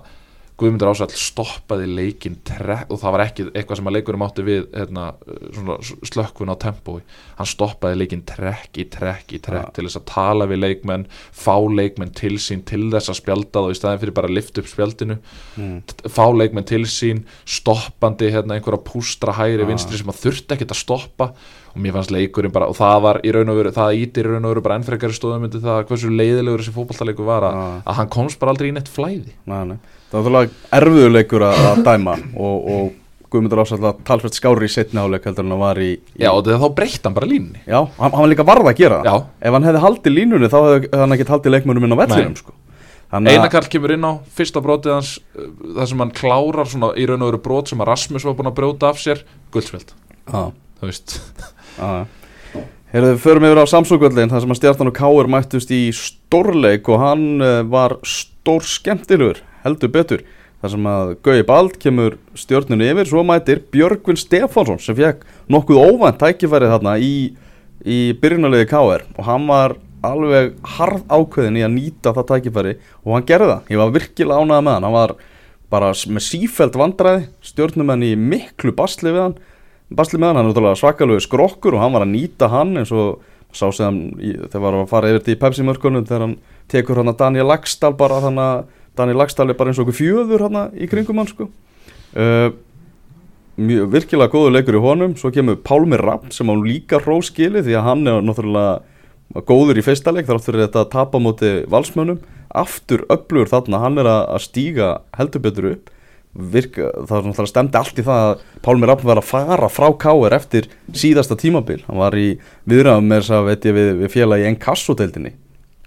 Speaker 2: Guðmundur Ásall stoppaði leikinn trekk, og það var ekki eitthvað sem að leikurum átti við hérna, slökkun á tempói hann stoppaði leikinn trekk í trekk í trekk
Speaker 1: Ja.
Speaker 2: til þess að tala við leikmenn fá leikmenn til sín til þess að spjalda þá í staðin fyrir bara að lifta upp spjaldinu
Speaker 1: Mm.
Speaker 2: fá leikmenn til sín stoppandi hérna, einhverja pústra hægri
Speaker 1: Ja.
Speaker 2: vinstri sem að þurfti ekkert að stoppa og mér fannst leikurinn bara og það var í raun og veru, það ítir í raun og veru bara ennfrekari stóðum myndi það hversu leiðilegur þessi fótballtaleikur var að,
Speaker 1: Ja.
Speaker 2: að hann komst bara aldrei í neitt flæði
Speaker 1: nei. Það var þúlega erfiðuleikur að, dæma og, og Guðmundur ásætla talsvert skári í setni áleik heldur en hann var í, í
Speaker 2: já og þá breytti hann bara línni
Speaker 1: Já, hann, hann var líka varð að gera það.
Speaker 2: Já.
Speaker 1: Ef hann hefði haldið línunni þá hefði hann ekkert haldið leikmönum inn á vellinum sko.
Speaker 2: Einakarl kemur inn á fyrsta brotið hans uh, þar sem hann klárar svona í raun og veru brot sem að Rasmus var búin að brjóta af sér guldspilt,
Speaker 1: Já,
Speaker 2: þú veist.
Speaker 1: Já Heyrðu, við förum yfir á Samsungvöldin þar sem að Stjartan og Káur mættust í stórleik og hann uh, var stór skemmtilegur, heldur betur. Þar sem að Gauði Bald kemur stjórnunni yfir, svo mætir Björgvin Stefánsson sem fekk nokkuð óvænt tækifærið þarna í, í byrjunarliði Káur og hann var alveg harð ákveðin í að nýta það tækifæri og hann gerði það, ég var virkilega ánægða með hann. Hann var bara með sífælt vandræði. Stjórnumenn í miklu basli við hann basli með hann, hann náttúrulega svakalegu skrokkur og hann var að nýta hann eins og sá sem þegar var að fara yfir í Pepsi mörkunum þegar hann tekur hann að Daniel Lagstall bara þannig að Daniel Lagstall er bara eins og okkur fjöður hann í kringum hann sko. Uh, mjög virkilega góður leikur í honum. Svo kemur Pálmi Rapp sem hann líka róskili því að hann er náttúrulega góður í fyrsta leik þar áttur þetta að tapa móti valsmönnum. Aftur öflugur þarna, hann er að stíga heldur betur upp. Virka, það náttúrulega stemdi allt í það að Pálmi Rapp var að fara frá Káir eftir síðasta tímabil, hann var í viðræðum með þess að við, við félag í enn kassoteildinni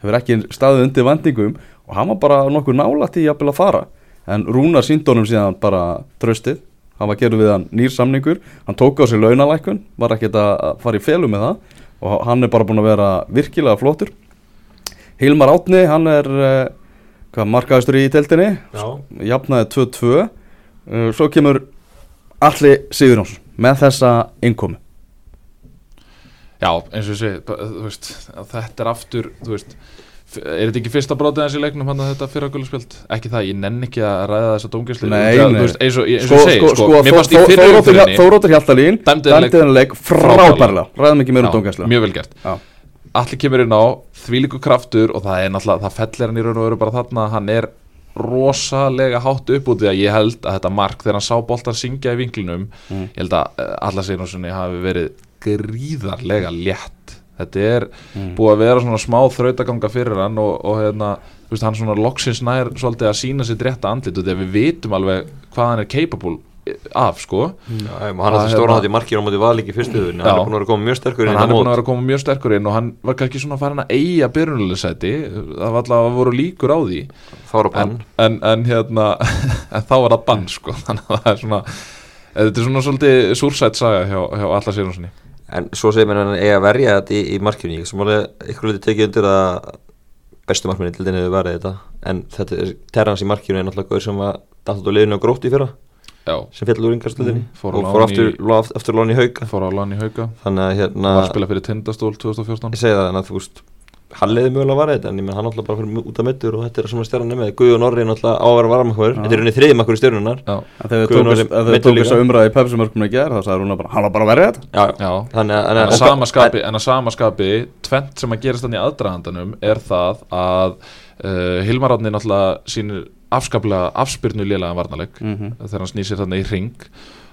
Speaker 1: hefur ekki staðið undir vendingum og hann var bara nokkuð nálægt í að fara. En Rúnar síndónum síðan bara tröstið hann var gerð við hann nýr samningur. Hann tók á sig launalækun, var ekkert að fara í felu með það. Og hann er bara búin að vera virkilega flottur. Hilmar Átni, hann er uh, hvað, markaðistur í teltinni jafnaði 2-2 uh, svo kemur Alli Sigurjónsson með þessa innkomi
Speaker 2: Já, eins og að þetta er aftur, þú veist, er þetta ekki fyrsta brotið hans í leiknum hann að þetta fyrra gulluspjöld? Ekki það, ég nenn ekki að ræða þessa veist, eins og, eins og ég segi, sko, mér
Speaker 1: Þó-
Speaker 2: fannst í
Speaker 1: Þó-
Speaker 2: fyrra
Speaker 1: Þóroddur Hjal-
Speaker 2: umfyrinni,
Speaker 1: Þóroddur Hjaltalín
Speaker 2: Dæmdi þennan leik
Speaker 1: frábærlega. ræðum ekki meira um dómgæslu
Speaker 2: mjög vel gert. Allir kemur inn á þvílíku kraftur og það er náttúrulega, það fellir hann í raun og veru bara þarna, hann er rosalega hátt upp út því að ég held að þetta mark þegar hann sá boltan syngja í vinklinum
Speaker 1: Mm.
Speaker 2: ég held að uh, alla Þetta er
Speaker 1: Mm.
Speaker 2: búið að vera svona smá þrautaganga fyrir hann og, og hérna, þú veist, hann svona loksins nær svolítið að sína sitt rétta andlit og að við vitum alveg hvað hann er capable af, sko.
Speaker 3: Já, hann
Speaker 2: Það
Speaker 3: hafði stóra
Speaker 2: hérna-
Speaker 3: hátt í markið á móti Valík í fyrstu hugunni,
Speaker 2: Já.
Speaker 3: hann er búin að vera að koma mjög sterkur inn
Speaker 2: að hann er búin að vera að koma mjög sterkur inn og hann var kannski svona farin að eiga byrjunleysæti það var alltaf að voru líkur á því.
Speaker 3: Þá er að
Speaker 2: en,
Speaker 3: bann.
Speaker 2: En, en hérna (laughs) en þá var það bann sko. (laughs) Þannig að það er svona þetta er svona svolítið súrsætt saga hjá, hjá Alla Sigurðssoni
Speaker 3: en svo segir mér hann eiga að verja þetta í, í markinu. Ég sem alveg ykkur liti tekið undir að bestu markminni til þenni hefur verið þetta. En þetta er terrans í markinu er náttúrulega gaur sem var datt út á liðinu á grótt í fyrra
Speaker 2: Já,
Speaker 3: sem fjall úr yngarstöðinni
Speaker 2: Mm,
Speaker 3: og fór
Speaker 2: í-
Speaker 3: aftur, í... aftur lán í hauka.
Speaker 2: Fór á Lani Hauka.
Speaker 3: Þannig að hérna
Speaker 2: var að spila fyrir Tindastól 2014
Speaker 3: ég segi það þannig að þú veist hann leiði mögulega að vara þetta en ég menn hann náttúrulega bara fyrir út af mittur og þetta er svona stjarnan með Guð og Norri náttúrulega á að vera varmakvör þetta er henni þriði makkur í
Speaker 1: En þegar
Speaker 3: Guðjón Orri meiddur
Speaker 1: tók þess að umræða í pepsumörkunum í gerð þá sagði hún bara, hann var bara að verja þetta.
Speaker 3: Já, já. þannig
Speaker 2: En að
Speaker 3: og-
Speaker 2: sama skapi, en að sama skapi tvent sem að gerast þannig í aðdragandanum er það að uh, Hilmar Átni náttúrulega sínir afskaplega afspyrnu lélega varnaleg
Speaker 1: Mhm.
Speaker 2: þegar hann snýsir þannig í ring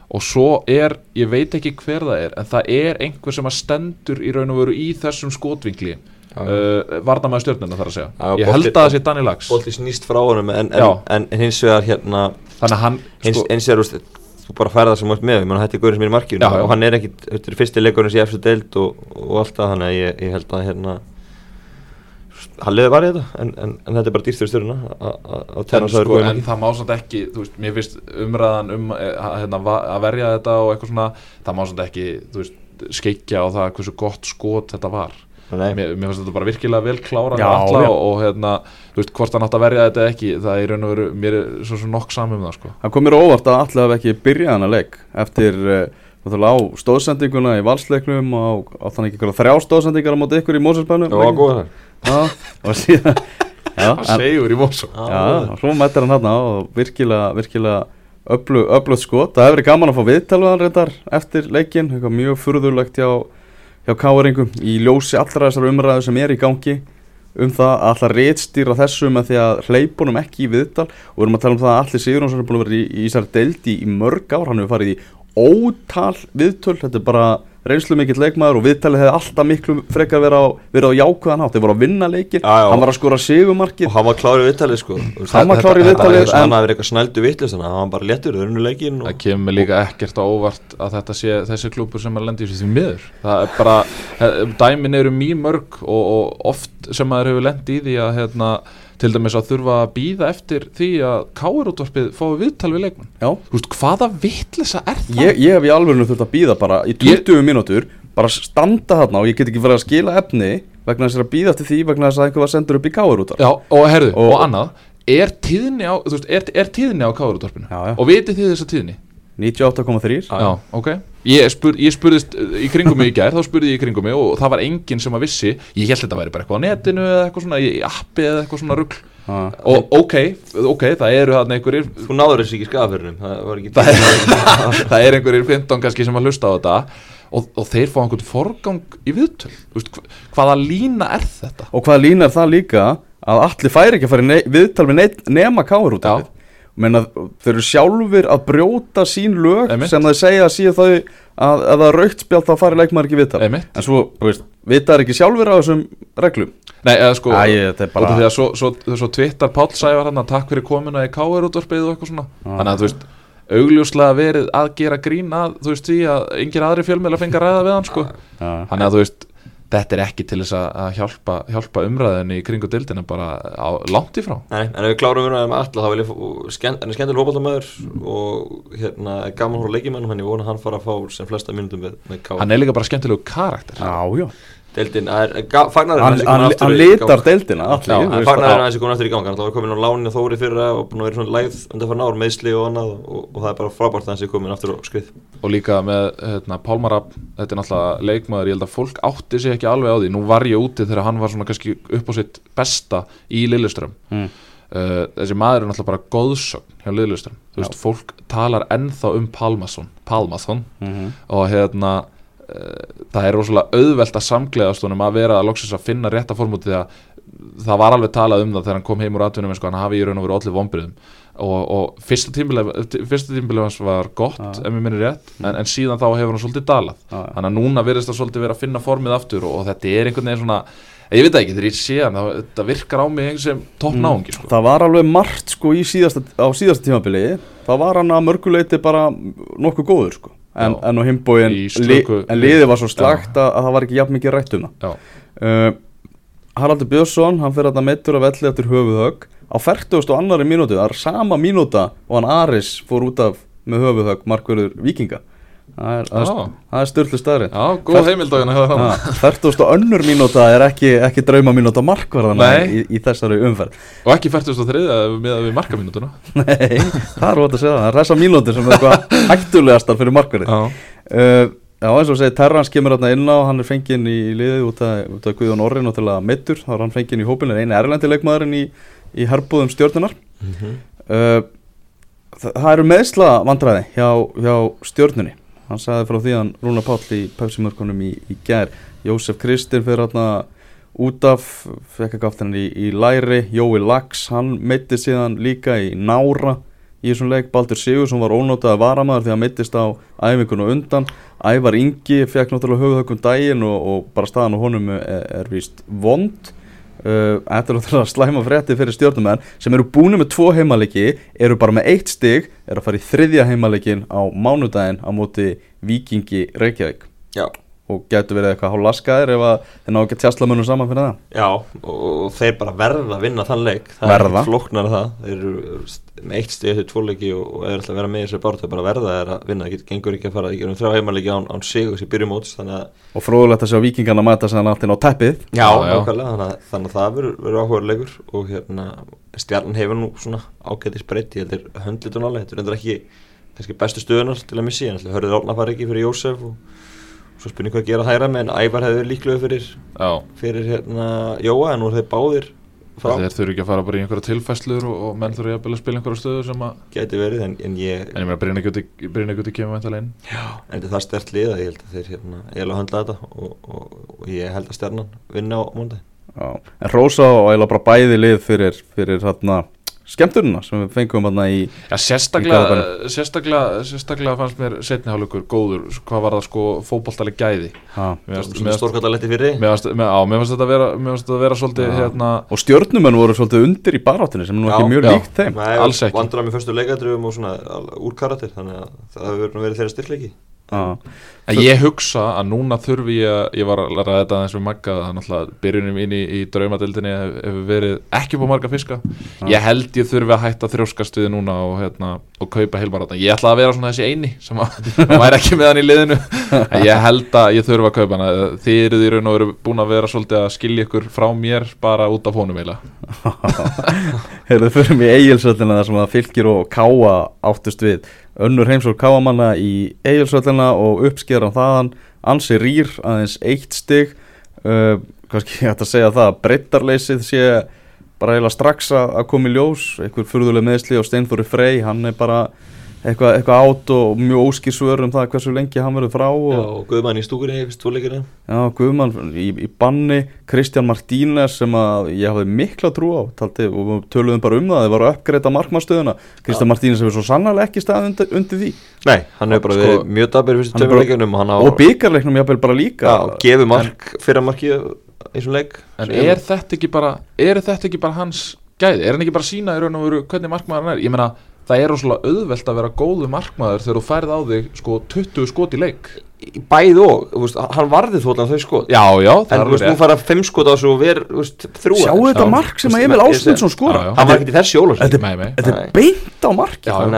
Speaker 2: og svo er, ég veit ekki hver það er en það er einhver sem að stendur í raun og veru í þessum skotvinkli uh, varnamæður stjörnuna þar að segja.
Speaker 3: Já,
Speaker 2: ég held að það sé Danny Lax.
Speaker 3: bolti snýst frá honum en, en, en, hins vegar hérna
Speaker 2: að hann
Speaker 3: hins,
Speaker 2: sko,
Speaker 3: hins vegar, úst, þú bara færða það sem ert með, menn þetta er gaurinn sem er í markinu
Speaker 2: Já, já.
Speaker 3: og hann er ekki, þetta er fyrsti leikurinn sem ég eftir deild og, og allt það, þannig að ég, ég held að hérna hann leiði var í þetta, en, en, en þetta er bara dýrt fyrir stjórnuna að
Speaker 2: en,
Speaker 3: tenna svo
Speaker 2: sko, en það má samt ekki þú veist, mér finnst umræðan um eh, að, hérna, að verja þetta og eitthvað svona það má samt ekki, þú veist, skeikja á það hversu gott skot þetta var
Speaker 3: Nei,
Speaker 2: mér, mér finnst þetta bara virkilega vel klára
Speaker 1: Já, já.
Speaker 2: og, og hérna, þú veist, hvort hann átt að verja þetta eða ekki, það er í raun og veru mér er svo sem nokk saman um það, sko.
Speaker 1: Það kom mér á óvart að hafa ekki byrjað hana leik eftir uh, á stóðsendinguna í valsleiknum og á þannig ekki einhverja þrjá stóðsendingar á móti ykkur í Mósesbænum
Speaker 3: það var góð þar.
Speaker 1: Já, og síðan (laughs) Já,
Speaker 2: það
Speaker 1: en,
Speaker 2: segur í Mosó
Speaker 1: já, og svo mættir hann hann og virkilega, virkilega öflug, öflugt skot, það hefur verið gaman að fá viðtalveðan hjá, káeringum í ljósi allra þessar umræðu sem er í gangi um það að alltaf réttstýra þessu með því að hleypunum ekki í viðtal. Og við erum að tala um það að allir Sigurjónsson er búin að vera í, í þessari deildi í mörg ár, hann hefur farið í ótal viðtöl, þetta er bara reynslu mikill leikmaður og viðtalið hefði alltaf miklu frekar verið á, verið á jákvæðan hátt. Þeir voru að vinna leikin,
Speaker 3: Já, já.
Speaker 1: hann var að skora sigumarkið
Speaker 3: og hann var klár í viðtalið sko.
Speaker 1: Hann var klár í viðtalið,
Speaker 3: en hann verið eitthvað snældu vitlust þannig að hann var bara léttur, þau unnu leikin og
Speaker 2: það kemur mér líka ekkert á óvart að þetta sé þessi klúpur sem er lendi í þessu því miður. Það er bara, eh, dæmin eru mjög mörg og, og oft sem maður hefur lendi í því að hérna, til dæmis að þurfa að býða eftir því að káurútvarpið fái viðtal við leikmann
Speaker 1: Já,
Speaker 2: Þú veist, hvaða vitlisa er það?
Speaker 1: ég, ég hef í alvörinu þurft að býða bara í 20 mínútur bara standa þarna og ég get ekki verið að skila efni vegna þess að býða eftir því vegna þess að einhver var sendur upp í káur út
Speaker 2: Já, og herðu, og,
Speaker 1: Og-
Speaker 2: annað er tíðni á, á
Speaker 1: já.
Speaker 2: og vitið þið þessa tíðni?
Speaker 1: 98,3
Speaker 2: Já, ok. Ég, spur, ég spurðist uh, í kringum mig í gær, þá spurði ég í kringum mig og það var enginn sem að vissi, ég held þetta væri bara eitthvað á netinu eða eitthvað svona, í appi eða eitthvað svona rugl.
Speaker 1: Ha.
Speaker 2: og ok, ok, það eru þarna einhverjir
Speaker 3: Þú náður þessi ekki í skafaförnum Það var ekki
Speaker 2: það er, (laughs) það er einhverjir 15 kannski sem að hlusta á þetta. Og, og þeir fá einhvern forgang í viðtöl. Hva- hvaða lína er þetta?
Speaker 1: Og hvað línar það líka að allir færi ekki að fara í ne viðtal við neitt nema káur út af
Speaker 2: Já.
Speaker 1: Menna þeir eru sjálfur að brjóta sín lög
Speaker 2: Einmitt.
Speaker 1: sem þeir segja að síðu þau að ef það er raukt spjald þá fari leikmaður ekki viðtal. En svo, er ekki sjálfur á þessum reglum?
Speaker 2: Nei, eða sko,
Speaker 1: Æ, þetta er bara-
Speaker 2: svo, svo, svo Twitter Páll sævar hann að takk fyrir komuna í KR útvarpið og eitthvað svona. Þannig að þú veist, augljóslega verið að gera grín að, þú veist, því að engir aðri fjölmiðla fengi að ræða við hann, sko.
Speaker 1: Já.
Speaker 2: Þannig að þú veist, þetta er ekki til þess að að hjálpa, hjálpa umræðinni í kringu dildina bara á, langt í frá.
Speaker 3: Nei, en ef við klárum við með alla þá vil ég skemmt, en er skemmtileg fótballtamæður og hérna er gaman hóra leikimennum hann ég vona að hann fara að fá sem flesta myndum með, með ká
Speaker 2: Hann er líka bara skemmtilegu karakter.
Speaker 1: Já, já
Speaker 3: Deildin er, fagnar
Speaker 1: Hann, hann, hann litar deildina allir,
Speaker 3: fagnar er
Speaker 1: að-
Speaker 3: þessi komin aftur í gang hann var komin á láni og þóri fyrra og búin að vera svona lægð undan fyrir ár, meðsli og annað og, og það er bara frábært að þessi komin aftur á skrið.
Speaker 2: Og líka með hérna, Pálmarab þetta er náttúrulega leikmaður, ég held að fólk átti sig ekki alveg á því, nú var ég úti þegar hann var svona kannski upp á sitt besta í Lilleström
Speaker 1: Mm.
Speaker 2: uh, þessi maður er náttúrulega bara góðsögn hjá Lilleström, þú veist, fólk talar ennþá um Pálmason, Pálmason.
Speaker 1: Mhm.
Speaker 2: og hérna það er rosalega auðvelt að samgleðast honum að vera að loksins að finna rétta formúti að það var alveg talað um það þegar hann kom heim úr atvinnum sko, hann hafi í raun og verið allir vonbriðum og, og fyrsta tímbilið hans var gott
Speaker 1: Já.
Speaker 2: ef mér minnir rétt en, en síðan þá hefur hann svolítið dalað
Speaker 1: Já.
Speaker 2: þannig að núna virðist það svolítið vera að finna formið aftur og, og þetta er einhvern veginn svona ég veit það ekki, þegar ég sé hann þá- þetta virkar á mig eins sem topp
Speaker 1: Mm.
Speaker 2: sko.
Speaker 1: Það var alveg margt sko síðasta, á síðasta tímabili Það var hann að mörguleiti bara nokkuð góður sko En, en á himbóin,
Speaker 2: slöku-
Speaker 1: en liðið var svo slagt að, að það var ekki jafn mikið rætt um það uh, Haraldur Björnsson, hann fyrir að meittur að velli eftir höfuðhögg. Á 40 og annari mínútu, það er sama mínúta og hann Aris fór út af með höfuðhögg markverður vikinga Það er, styrlu staðrið
Speaker 2: Já, góð heimildagina
Speaker 1: 40 og önnur mínúta er ekki, ekki drauma mínúta markverðana
Speaker 2: Nei.
Speaker 1: í, í þessari umferð.
Speaker 2: Og ekki 43 með við markamínutuna
Speaker 1: Nei, það er ótt að segja það, það er þessar mínútur sem er eitthvað (laughs) hættulegastar fyrir markverði
Speaker 2: Já,
Speaker 1: uh, Já, eins og segir, Terrans kemur hérna inn á, hann er fenginn í liðið út af, út af Guðjón Orri náttúrulega meittur, þá er hann fenginn í hópinu, eini erlendi leikmaðurinn í, í herbúðum stjórnunar. Uh, það, það eru meðsla vandræði hjá, hjá stjórnunni, hann sagði frá því að Rúna Páll í Pepsi-mörkunum í, í gær, Jósef Kristinn fyrir hérna út af, fekk ekki aftur hann í, í læri, Jói Lax, hann meitti síðan líka í nára í þessum leik, Baldur Sigursson var ónótaði varamaður því að hann meittist á æfingun og undan, Ævar Ingi fekk náttúrulega höfuðhökkum daginn og, og bara staðan á honum er, er víst vond Þetta er náttúrulega (laughs) slæma frétti fyrir stjórnumenn sem eru búinu með tvo heimalegi eru bara með eitt stig er að fara í þriðja heimalegin á mánudaginn á móti Víkingi Reykjavík.
Speaker 3: Já,
Speaker 1: og getur verið eitthvað hálf laskaðir ef að þeir ná ekki að tjastla munum saman fyrir það?
Speaker 3: Já og, og þeir bara verða að vinna þann leik. Það
Speaker 1: Verða.
Speaker 3: er ekki flóknar það. Þeir eru með eitt stig eftir tvo leiki og, og er alltaf að vera með í þessari bárt Það er bara að verða er að vinna. Það gengur ekki að fara Ég erum þrjá heimalegi án, án sigur sem byrjum móts Þannig að
Speaker 1: og fróðulegt að sjá Víkingarna mæta sér allt inn á teppið.
Speaker 3: Já,
Speaker 2: Já,
Speaker 3: þannig, að- þannig að það verður, áhugaðleikur og hérna, stjarnan hefur nú svona ágætis breytti, svo spurning hvað að gera hæra með, en Ævar hefur verið líklega fyrir,
Speaker 2: já.
Speaker 3: fyrir hérna Jóa, en nú er þeir báðir frá,
Speaker 2: Þeir þurfi ekki að fara bara í einhverja tilfæslur og, og menn þurfi að spila einhverja stöðu sem að
Speaker 3: gæti verið, en, en ég,
Speaker 2: En ég meina Brynja Gutti Brynja Gutti kemur væntalega inn.
Speaker 3: En þetta er það stert lið að ég held að þeir hérna, ég held að höndla þetta og, og, og ég held að stjarnan vinna á múndi.
Speaker 1: Já, en Rósa og eiginlega bara bæði lið fyrir, fyrir hérna skemmturina sem við fengum hérna í
Speaker 2: Já,
Speaker 1: Í
Speaker 2: sérstaklega,
Speaker 1: Garðabænum.
Speaker 2: sérstaklega, sérstaklega fannst mér setni hálfleikur góður, hvað var það sko fótboltaleg gæði
Speaker 3: stórkallaletti fyrir
Speaker 2: mér fannst þetta vera, mér fannst þetta vera svolítið hérna,
Speaker 1: og stjörnumenn voru svolítið undir í baráttunni sem nú
Speaker 3: Já,
Speaker 1: ekki mjög
Speaker 2: já.
Speaker 1: líkt þeim
Speaker 2: alls ekki.
Speaker 3: Vandrar með fyrstu leikadröfum og svona úr karakter, þannig að það hefur verið þeirra styrleiki.
Speaker 1: Já.
Speaker 2: Ég hugsa að núna þurfi ég að, ég var að ræða þetta aðeins við Magga að náttúrulega byrjunum inn í, í draumadeildinni hef- hefur verið ekki á marga fiska. Ég held ég þurfi að hætta að þrjóskast við núna og, hérna, og kaupa heilmaráta ég ætla að vera svona þessi eini sem að (laughs) að væri ekki með hann í liðinu. (laughs) Ég held að ég þurfi að kaupa hann þið eruð í raun og veru búin að vera svolítið að skilja ykkur frá mér bara út af honum eiginlega. (laughs)
Speaker 1: Heyrðu, förum í eigilsöldina þar sem að fylgir og káa áttust við önnur heimsók káamanna í eigilsvöllina og uppskeran þaðan ansi rýr aðeins eitt stig. Uh, kannski hægt að segja það að breyttarleysið sé bara eiginlega strax að koma í ljós. Einhver furðuleg meðsli á Steinfóri Frey hann er bara eitthvað, eitthvað átt og mjög óskýr svör um það hversu lengi hann verður frá og
Speaker 3: Já, og Guðmann í stúkunni, fyrst tvoleikina
Speaker 1: Já, Guðmann í, í banni Kristján Martínez sem að ég hafði mikla trú á taldi, og við töluðum bara um það, þeir varu að uppgreita markmannstöðuna Kristján Martínez hefur svo sannarlega ekki staðið undir, undir því.
Speaker 3: Nei, hann hefur bara
Speaker 2: Sko,
Speaker 3: verið mjög dabir fyrstu
Speaker 1: hann er
Speaker 3: tveimur
Speaker 1: bara-
Speaker 3: leikunum og hann á
Speaker 1: og byggarleiknum jafnvel bara líka.
Speaker 3: Já, gefið mark, fyrra marki eins og leik.
Speaker 2: En er þetta ekki bara er þetta ekki bara hans gæði? Er hann ekki bara að sína í raun og veru hvernig markmaður hann er? Ég meina, það er rosalega auðvelt að vera góðu markmaður þegar þú færð á þig sko 20 skot í leik.
Speaker 3: Í Bæði og, þú veist, hann varði þóttan þau skot.
Speaker 2: Já, já,
Speaker 3: En þú veist, nú fara fimm skot á þessu og ver, þú veist, þrjú
Speaker 1: Sjáu þetta
Speaker 2: Já.
Speaker 1: mark sem að Emil Ásmundsson skora.
Speaker 3: Hann var ekki í þessi jólas
Speaker 1: Þetta er beint á marki
Speaker 3: Hann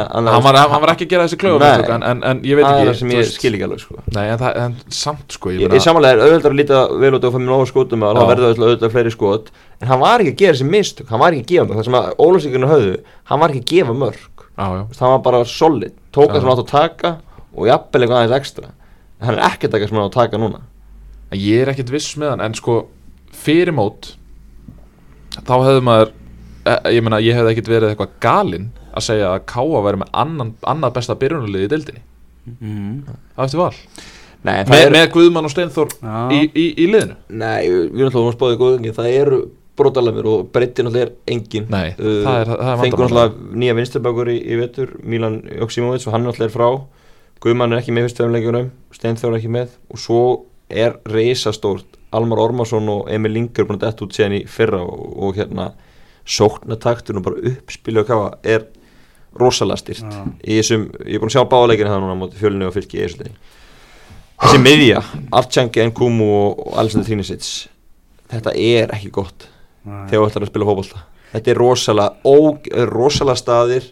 Speaker 2: var, hann var ekki að gera þessi
Speaker 3: Nei.
Speaker 2: en, en, en ég veit ekki
Speaker 3: það sem ég skil ekki alveg sko.
Speaker 2: Nei, en, það, en samt sko
Speaker 3: Ég, samanlega er auðvitað að líta vel út mér nóga skotum að verður auðvitað fleiri skot En hann var ekki að gera þessi mistök, hann var ekki að gefa mörg Það að var að bara solid, tók það sem hann átt að taka Og jafnvel eitthvað aðeins ekstra. En hann er ekki að taka sem hann átt að taka núna.
Speaker 2: En ég er ekkert viss með hann En sko, fyrir mót Þá hefði maður e, Ég meina, ég hefði ekkert verið eitthvað galinn Að segja að Káa væri með annan, annað besta byrjunarlið í deildinni.
Speaker 1: Mm.
Speaker 2: Það eftir val.
Speaker 3: Nei,
Speaker 2: með,
Speaker 3: er,
Speaker 2: með Guðmann og Steinþór í, í, í liðinu.
Speaker 3: Nei við erum alltaf að spáði góðingi Það eru brotalemir og breytin alltaf er engin
Speaker 2: Nei,
Speaker 3: Uh,
Speaker 2: það er, það er
Speaker 3: Fengur alltaf nýja vinstirbækur í, í vetur Milan Joksimovic og hann alltaf er frá. Guðmann er ekki með fyrstöðumleikunum Steinþór er ekki með. Og svo er reisastórt Almar Ormarsson og Emil Linger búin að detta út síðan í fyrra og, og hérna sóknataktur og bara uppspilu og kafa er rosalega styrt þessum, ég er búin að sjá báðaleikina það núna móti fjölinu og fylki í þessu þessi miðja, Artjangi, Nkumu og, og Alexander Trinisic. Þetta er ekki gott þegar þú ætlar að spila fótbolta. Þetta er rosalega, ó, rosalega staðir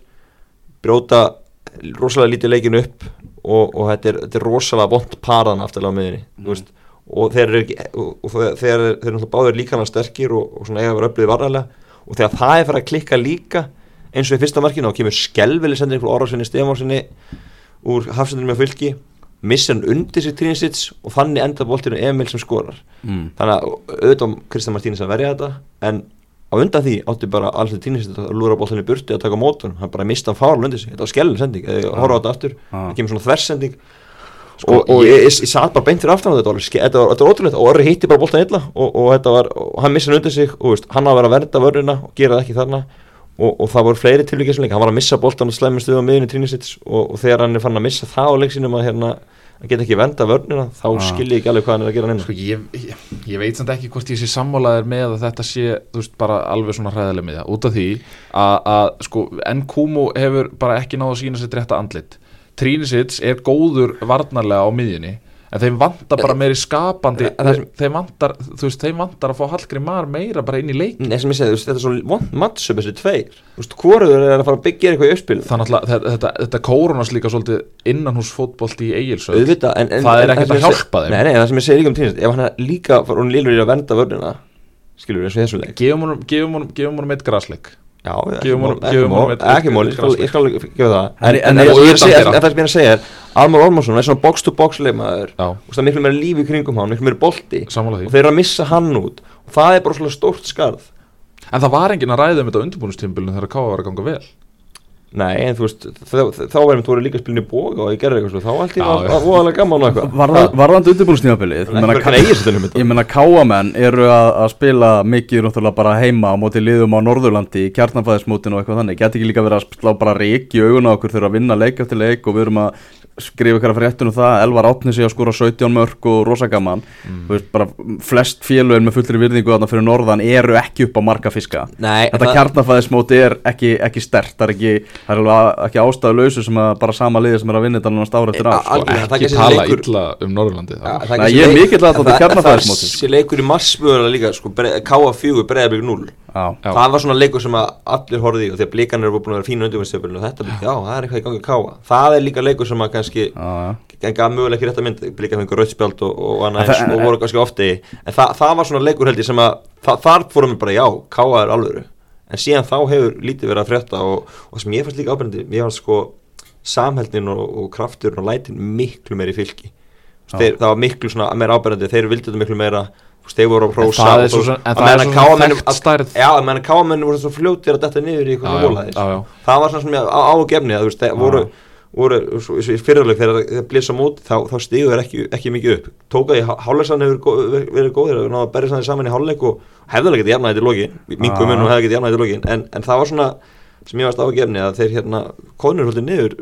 Speaker 3: brjóta rosalega lítið leikin upp og, og þetta, er, þetta er rosalega vond paraðan afturlega á miðinni mm. og þeir eru náttúrulega báðir líkana sterkir og, og svona eiga að vera upplýðið varðarlega og þegar það er fyrir að klikka líka eins og í fyrsta markinu og kemur skelvili sendir einhver orðarsinni Stefánsinni úr hafsendinu með fylki missir hann undir sér Trinisic og þannig enda boltinu Emil sem skorar.
Speaker 1: Mm.
Speaker 3: þannig að auðvitað Kristján Martínez að verja þetta en á undan því átti bara alveg Tínesitt að lúra bóltanum í burti að taka mótun hann bara mista hann fárlega undir sig, þetta var skellin sending. Eða horfa á þetta aftur,
Speaker 1: Ah.
Speaker 3: það kemur svona þversending.
Speaker 2: Sko,
Speaker 3: og, og ég, ég, ég satt bara beint fyrir aftan á þetta, var, ske- þetta var, ótrúlega og Orri hitti bara bóltan illa og, og, var, og hann missa hann undir sig og veist, hann á að vera að vernda vörðina og gera það ekki þarna og, og það voru fleiri tilvíkja sem leik, hann var að missa bóltan og slemmi stuð á miðunni Tínesitt og, og þegar hann er fann að missa það á leiksinum að hérna að geta ekki vernda vörnina þá
Speaker 1: Ah.
Speaker 3: skil ég ekki alveg hvað hann er að gera neina
Speaker 2: Sko, ég, ég, ég veit samt ekki hvort ég sé sammálaðir með að þetta sé, þú veist, bara alveg svona hræðileg með það, út af því að, að sko, Nkumu hefur bara ekki náðu að sína sér rétta andlit. Trínisits er góður varnarlega á miðjunni en þeim vantar bara meiri skapandi
Speaker 3: það
Speaker 2: þeim, vantar, þú veist, þeim vantar að fá Hallgrim Mar meira bara inn í leik
Speaker 3: Nei, sem ég segi, þú veist, þetta er svo vond mattsöp þessi tveir Þú veist, hvoruður er að fara að byggja eitthvað í uppspil
Speaker 2: þannig að þetta, þetta, þetta kórunas líka svolítið innan hús fótbolti í
Speaker 3: en,
Speaker 2: Það er ekkert
Speaker 3: sem
Speaker 2: að hjálpa þeim.
Speaker 3: Nei, nei, það sem ég segi líka um tínist Ef hann er líka, var hún lillur í að vernda vörnina Skilur eins og í þessu leik
Speaker 2: gefum honum eitt grasleik
Speaker 3: Já, ekki
Speaker 2: eitt-
Speaker 3: ekki
Speaker 2: eitt
Speaker 3: ég skal, skal gefa það.
Speaker 1: En-
Speaker 3: það. sem ég er að segja er Almar Ormarsson er svona box to box leikmaður veist, það er miklu meira lífi í kringum hann, miklu meira bolti. Og þeir eru að missa hann út. Og það er bara svona stórt skarð.
Speaker 2: En það var enginn að ræða um þetta undirbúinustímbilinu þegar Káa var að ganga vel
Speaker 3: Nei, en þú veist, þá, þá erum við líka spilin í bóga og ég gerði eitthvað svo, þá allt í
Speaker 2: já.
Speaker 3: voðalega gaman og eitthvað.
Speaker 1: Varða- Varðandi
Speaker 3: þetta
Speaker 1: Ég meina káamenn eru að, að spila mikið náttúrulega bara heima á móti liðum á Norðurlandi í kjarnanfæðismótinu og eitthvað þannig. Geti ekki líka verið að slá bara reik í augun á okkur þegar að vinna leik eftir leik og við erum að skrifa ykkur að fréttinu það. Elvar Átni sig að skora 17 mörg og rosa gaman. Þú veist bara flest félögin með fullri virðingu þarna fyrir norðan eru ekki upp á marga fiska.
Speaker 3: Nei,
Speaker 1: Þetta kjarnanfæðismóti er ekki, ekki stert, það er ekki, það er alveg ekki ástæðu lausu sem að bara sama liði sem er að vinna þetta náttúrulega ára eftir
Speaker 3: al-
Speaker 1: sko.
Speaker 3: Það
Speaker 2: Ekki tala
Speaker 3: leikur-
Speaker 2: illa um það.
Speaker 3: það
Speaker 1: Nei, ég er mikill aðdáandi
Speaker 3: en það-
Speaker 1: Kjarnafæðismóti,
Speaker 3: Það sé leikur í massmögulega líka sko, K4 breiðablik 0
Speaker 1: Já.
Speaker 2: Já.
Speaker 3: Það var svona leikur sem að allir horfði í og þegar blikarnir eru búin að vera fínu undirvinnstjöfnum og þetta, já, það er eitthvað í gangi K Það er líka leikur sem að kannski gaf mögulega ekki rétt að mynd blikar fengur rauðspjald og, og annað eins
Speaker 1: það-
Speaker 3: og voru kannski ofti en það, það var svona leikur held ég sem að það, þar fórum við bara já, K er alvöru en síðan þá hefur lítið verið að frétta og, og sem ég fannst líka ábyrgandi, ég fannst sko samheldin og, og krafturinn og lætin miklu meiri fylki
Speaker 1: Já.
Speaker 3: þeir, það var miklu svona meira áberandi þeir vildi þetta miklu meira þeir voru
Speaker 2: En
Speaker 3: prósa
Speaker 2: það er
Speaker 3: og
Speaker 2: svo
Speaker 3: þú-
Speaker 2: sem- en
Speaker 3: að
Speaker 2: það er
Speaker 3: meðan
Speaker 2: svo sem
Speaker 3: KM-menn-
Speaker 2: þekkt stærð.
Speaker 3: já, að meðan káamenn voru svo fljótir að detta niður í eitthvað það var svona sem ég á, á gefni að veist, þeir voru, voru svo, svo, í fyrirleg þegar þeir blissa móti þá, þá stígu þeir ekki, ekki mikið upp. Tóka í hálfleisann hefur gó- verið verið góðir og náða að berja saman í hálfleik og hefðulega getið jafnaði til lokin. Mingum
Speaker 1: Ah.
Speaker 3: og hefði getið jafnaði til lokin. En, en það var svona sem ég varst á að gefni að þeir hérna konur haldið niður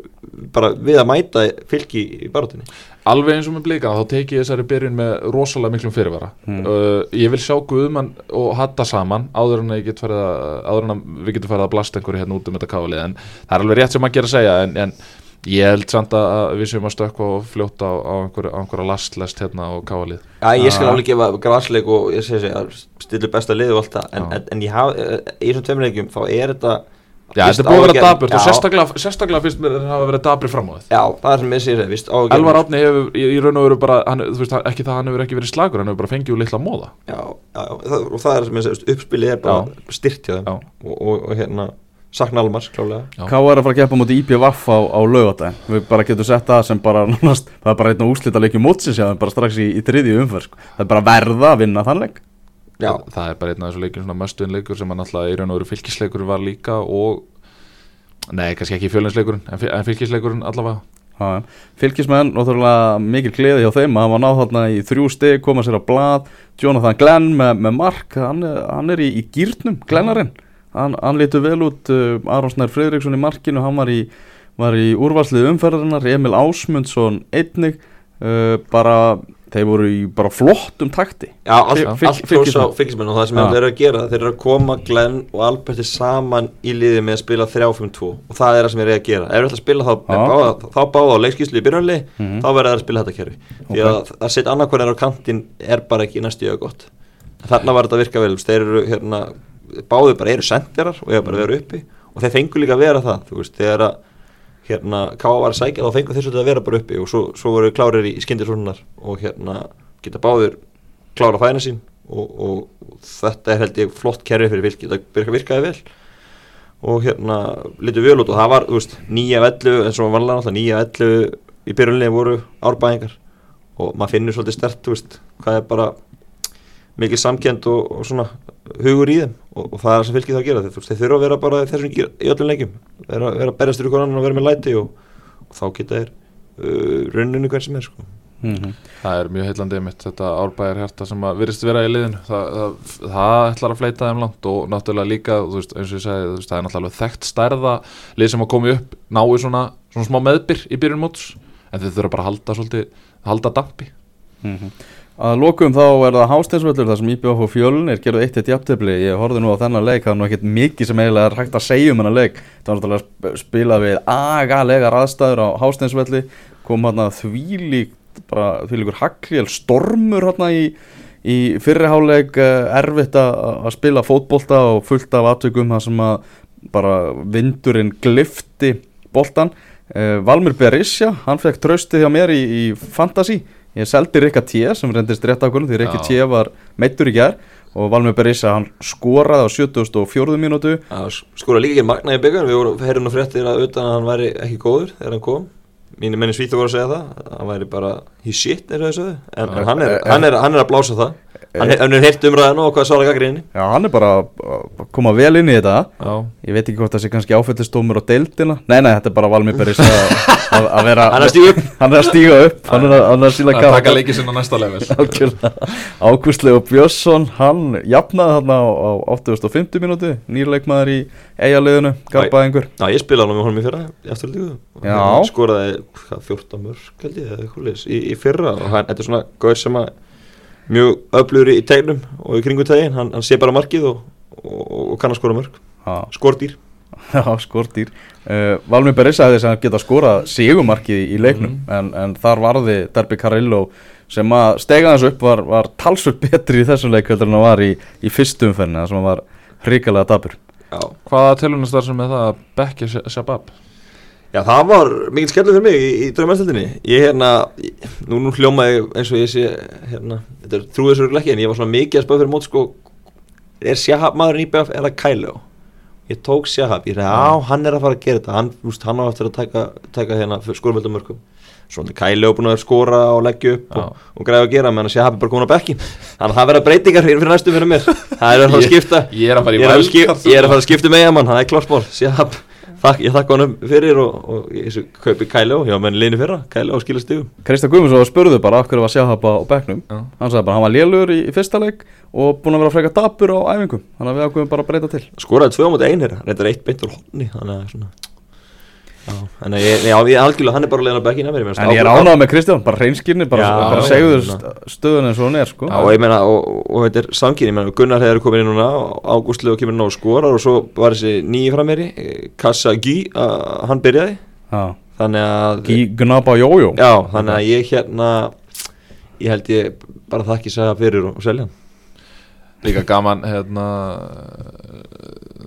Speaker 3: bara við að mæta fylki í barátunni
Speaker 2: Alveg eins og með blíkana, þá teki ég þessari byrjun með rosalega miklum fyrirvara.
Speaker 1: Mm.
Speaker 2: uh, Ég vil sjá Guðmann og Hatta saman áður en, get farið að, áður en að við getum farið að blasta einhverju hérna út um þetta káfalið en það er alveg rétt sem maður gerir að segja en, en ég held samt að við séum að stökkva og fljóta á, á einhverju, á einhverju lastlest hérna á káfalið
Speaker 3: Já, ég skal alveg gefa græsleik og ég segi að stilur besta liðu og allt það. En, en, en ég haf, í þessum tveimleikjum þá er þetta
Speaker 2: Já, þetta er búið að vera daburt og sérstaklega, sérstaklega finnst mér að það hafa verið dabri fram á þið
Speaker 3: Já, það er sem ég segi, vist ágætt
Speaker 2: Elvar Átni hefur í, raun og veru bara, hann, þú veist, ekki það að hann hefur ekki verið slagur, hann hefur bara fengið úr litla móða
Speaker 3: Já, já, það, og það er sem ég segi, uppspilið er bara styrt hjá þeim. Og, og, og hérna, sakna Almars, klálega.
Speaker 1: K er að fara að keppa mútið IPVF á, á laugardaginn. Við bara getum sett það sem bara (laughs) nánast, Það er bara einn og úslita leikjum mótsins Já, bara strax í, í þriðju umferð sko. Það er bara verða að vinna þann leik.
Speaker 3: Já,
Speaker 2: það er bara einn af þessu leikum svona möstuðin leikur sem hann alltaf í raun og veru fylgisleikur var líka og nei, kannski ekki fjölinsleikurinn en, fyl- en fylgisleikurinn allavega.
Speaker 1: Já, já. Fylkismenn, náttúrulega mikil gleði hjá þeim að hafa náð þarna í þrjú stig, koma sér á blað. Jonathan Glenn með, með mark hann, er- hann er í, í gýrnum, Glennarinn hann, lítur vel út uh, Aron Snær Friðriksson í markinu, hann var í var í úrvarslið umferðarinnar Emil Ásmundsson einnig uh, bara, þeir voru í bara flottum takti.
Speaker 3: Já allt, klós á fylgismenn og það sem þeir eru að gera þeir eru að koma Glenn og Alberti saman í liði með að spila 3-5-2 og það er það sem þeir eru að gera. Ef þeir ætla að spila þá, þá báða á leikskíslu í byrjunli
Speaker 1: Mhm.
Speaker 3: þá verður þeir að spila þetta kerfi. Því að að setja annarkvæðin á kantinn er bara ekki næstu jög gott. Þarna var þetta að virka vel þeir eru hérna báðu bara eru sendirar og eiga bara að vera uppi og þeir fengu líka að vera það þú veist þegar að hérna Káa var að sækja þá fengu þeir svolítið að vera bara uppi og svo, svo voru klárir í skindisvonunar og hérna geta báður klára fæna sín og, og þetta er held ég flott kerfi fyrir fylki. Það virka, virkaði vel og hérna litur vel út og það var þú veist, 9-11 eins og vanlega náttúrulega 9-11 í byrjunlega voru árbæðingar og maður finnur svolítið stert þú veist, hvað er bara mikið samkend og, og svona hugur í þeim og, og það er það sem fylgir það að gera þeir, þeir þurfa að vera bara þessum gír í öllum leikjum vera, vera að berjast fyrir hvernig annan og vera með læti og, og þá geta þeir uh, rauninu hvern sem er sko.
Speaker 1: mm -hmm.
Speaker 2: það er mjög heillandi mitt þetta árbæjar hjarta sem að virðist vera í liðinu það, það, það ætlar að fleita þeim langt og náttúrulega líka, veist, eins og ég segi veist, það er náttúrulega þekkt stærða lið sem að komi upp nái svona, svona smá meðbyr í byrjun móts en þeir þurfa bara að halda svolítið, halda dampi
Speaker 1: Mhm. Að lokum þá er það hásteinsvöllur þar sem IBF og fjölun er gerðið eitt eitt jafntefli. Ég horfði nú á þennan leik, það er nú ekkert mikið sem eiginlega er hægt að segja um hennar leik. Það var náttúrulega sp- spilað við agalegar aðstæður á hásteinsvelli. Kom hann að þvílík bara þvílíkur hagljel stormur hann í, í fyrriháleik erfitt að spila fótbolta og fullt af atveikum þar sem að bara vindurinn glifti boltan uh, Valmir Berisha, hann fekk tröstið hjá mér í, í Fantasí ég seldi Rikka T sem reyndist rétt ákvörðum því Rikki T var meittur í gær og Valmir Berisha hann skoraði á 74. mínútu.
Speaker 3: Skora líka ekki magna í byggar við vorum heyrðum nú fréttir að utan að hann væri ekki góður þegar hann kom. Mínu menni svíþu voru að segja það hann væri bara he shit og en, en hann, er, hann, er, hann er að blása það. hann, er- er heilt umræðinu og hvað svara gaggrinni
Speaker 1: já hann er bara að koma vel inn í þetta.
Speaker 2: Já,
Speaker 1: ég veit ekki hvort það sé kannski áfællistómur á deildina. Nei nei þetta er bara Valmir Berisha (laughs) að, vera
Speaker 3: hann er að stíga upp.
Speaker 1: Hann er að stíga upp. Hann er að, hann er að síla
Speaker 2: að taka leikið sinna næsta level. (laughs)
Speaker 1: Ágústlegu Björnsson hann jafnaði þarna á, á 850 mínúti nýrleikmaður í eigaliðinu garbaði einhver.
Speaker 3: Já, ég spilaði hann með honum í fyrra í afturlíku
Speaker 1: Já.
Speaker 3: skoraði hvað, 14 mörg held ég eða eitthvað leis í, í fyrra. Og hann, þetta er svona gaur sem að mjög öflugur í tegnum og í kringu tegin, hann, hann sé bara markið og, og, og kann að skora mörg skordýr
Speaker 1: Já, skortýr uh, Valmir Berissa hefði sem geta skorað sigumarkið í leiknum en, en þar varði Derby Carillo sem að stega þessu upp var, var talsvöld (laughs) betri í þessum leik heldur en hann var í, í fyrstu umferðinu þar sem hann var hrikalega dabur
Speaker 3: Já,
Speaker 2: Hvaða telunastar sem er það að Becky Shabab?
Speaker 3: Já, það var mikil skellur fyrir mig í, í draumarstöldinni Ég hérna, nú, nú hljómaði eins og ég sé hérna, þetta er trúið svo ekki en ég var svona mikið að spöða fyrir mót sko er Shahab maðurinn í BF eða Kæló ég tók Shahab, ég sagði, já, hann er að fara að gera þetta hann, úst, hann á eftir að taka, taka hérna skórumvöldum mörgum svona Kæli er búin að skora og leggja upp
Speaker 2: Já.
Speaker 3: og, og græða að gera, menn að Shahab er bara komin á bekkin þannig að það verða breytingar fyrir, fyrir næstu fyrir mér. Það er að fara að
Speaker 2: Ég-
Speaker 3: skipta.
Speaker 2: ég er að fara
Speaker 3: ég er að, skip,
Speaker 2: wildcard,
Speaker 3: ég er að fara að skipta með mann, það er klárspól Shahab, þak, ég þakka honum fyrir og, og ég kaupi Kæli og, já, menn liðni fyrra. Kæli og skilja stigum
Speaker 1: Kristján Guðmundsson spurði bara af hverju var Sjahab á bekknum.
Speaker 2: Já.
Speaker 1: hann sagði bara hann var lélur í, í fyrsta leik og búin að vera frekar dabur á æfingum. Þannig að við ákveðum bara að breyta til.
Speaker 3: Skoraði tvö á móti einir, reyndar eitt beint úr honni þannig að svona þannig að ég, ég algjörlega, hann er bara leiðin á bekkina mér
Speaker 1: en ég er ánægð með Kristján, bara hreinskirni bara, bara segðu st- stöðun eins og hún er sko.
Speaker 3: Já, og ég meina, og, þetta er samkynni, ég meina, Gunnar hefur komið inn núna, Ágústlegu kemur inn á skorar og svo var þessi nýji frammeiri, Kassa uh, hann byrjaði,
Speaker 1: Já.
Speaker 3: þannig að,
Speaker 1: Gí Gnaba Jójó
Speaker 3: já, þannig að ég hérna, ég held ég bara þakki segja fyrir og selja hann.
Speaker 2: Líka gaman hérna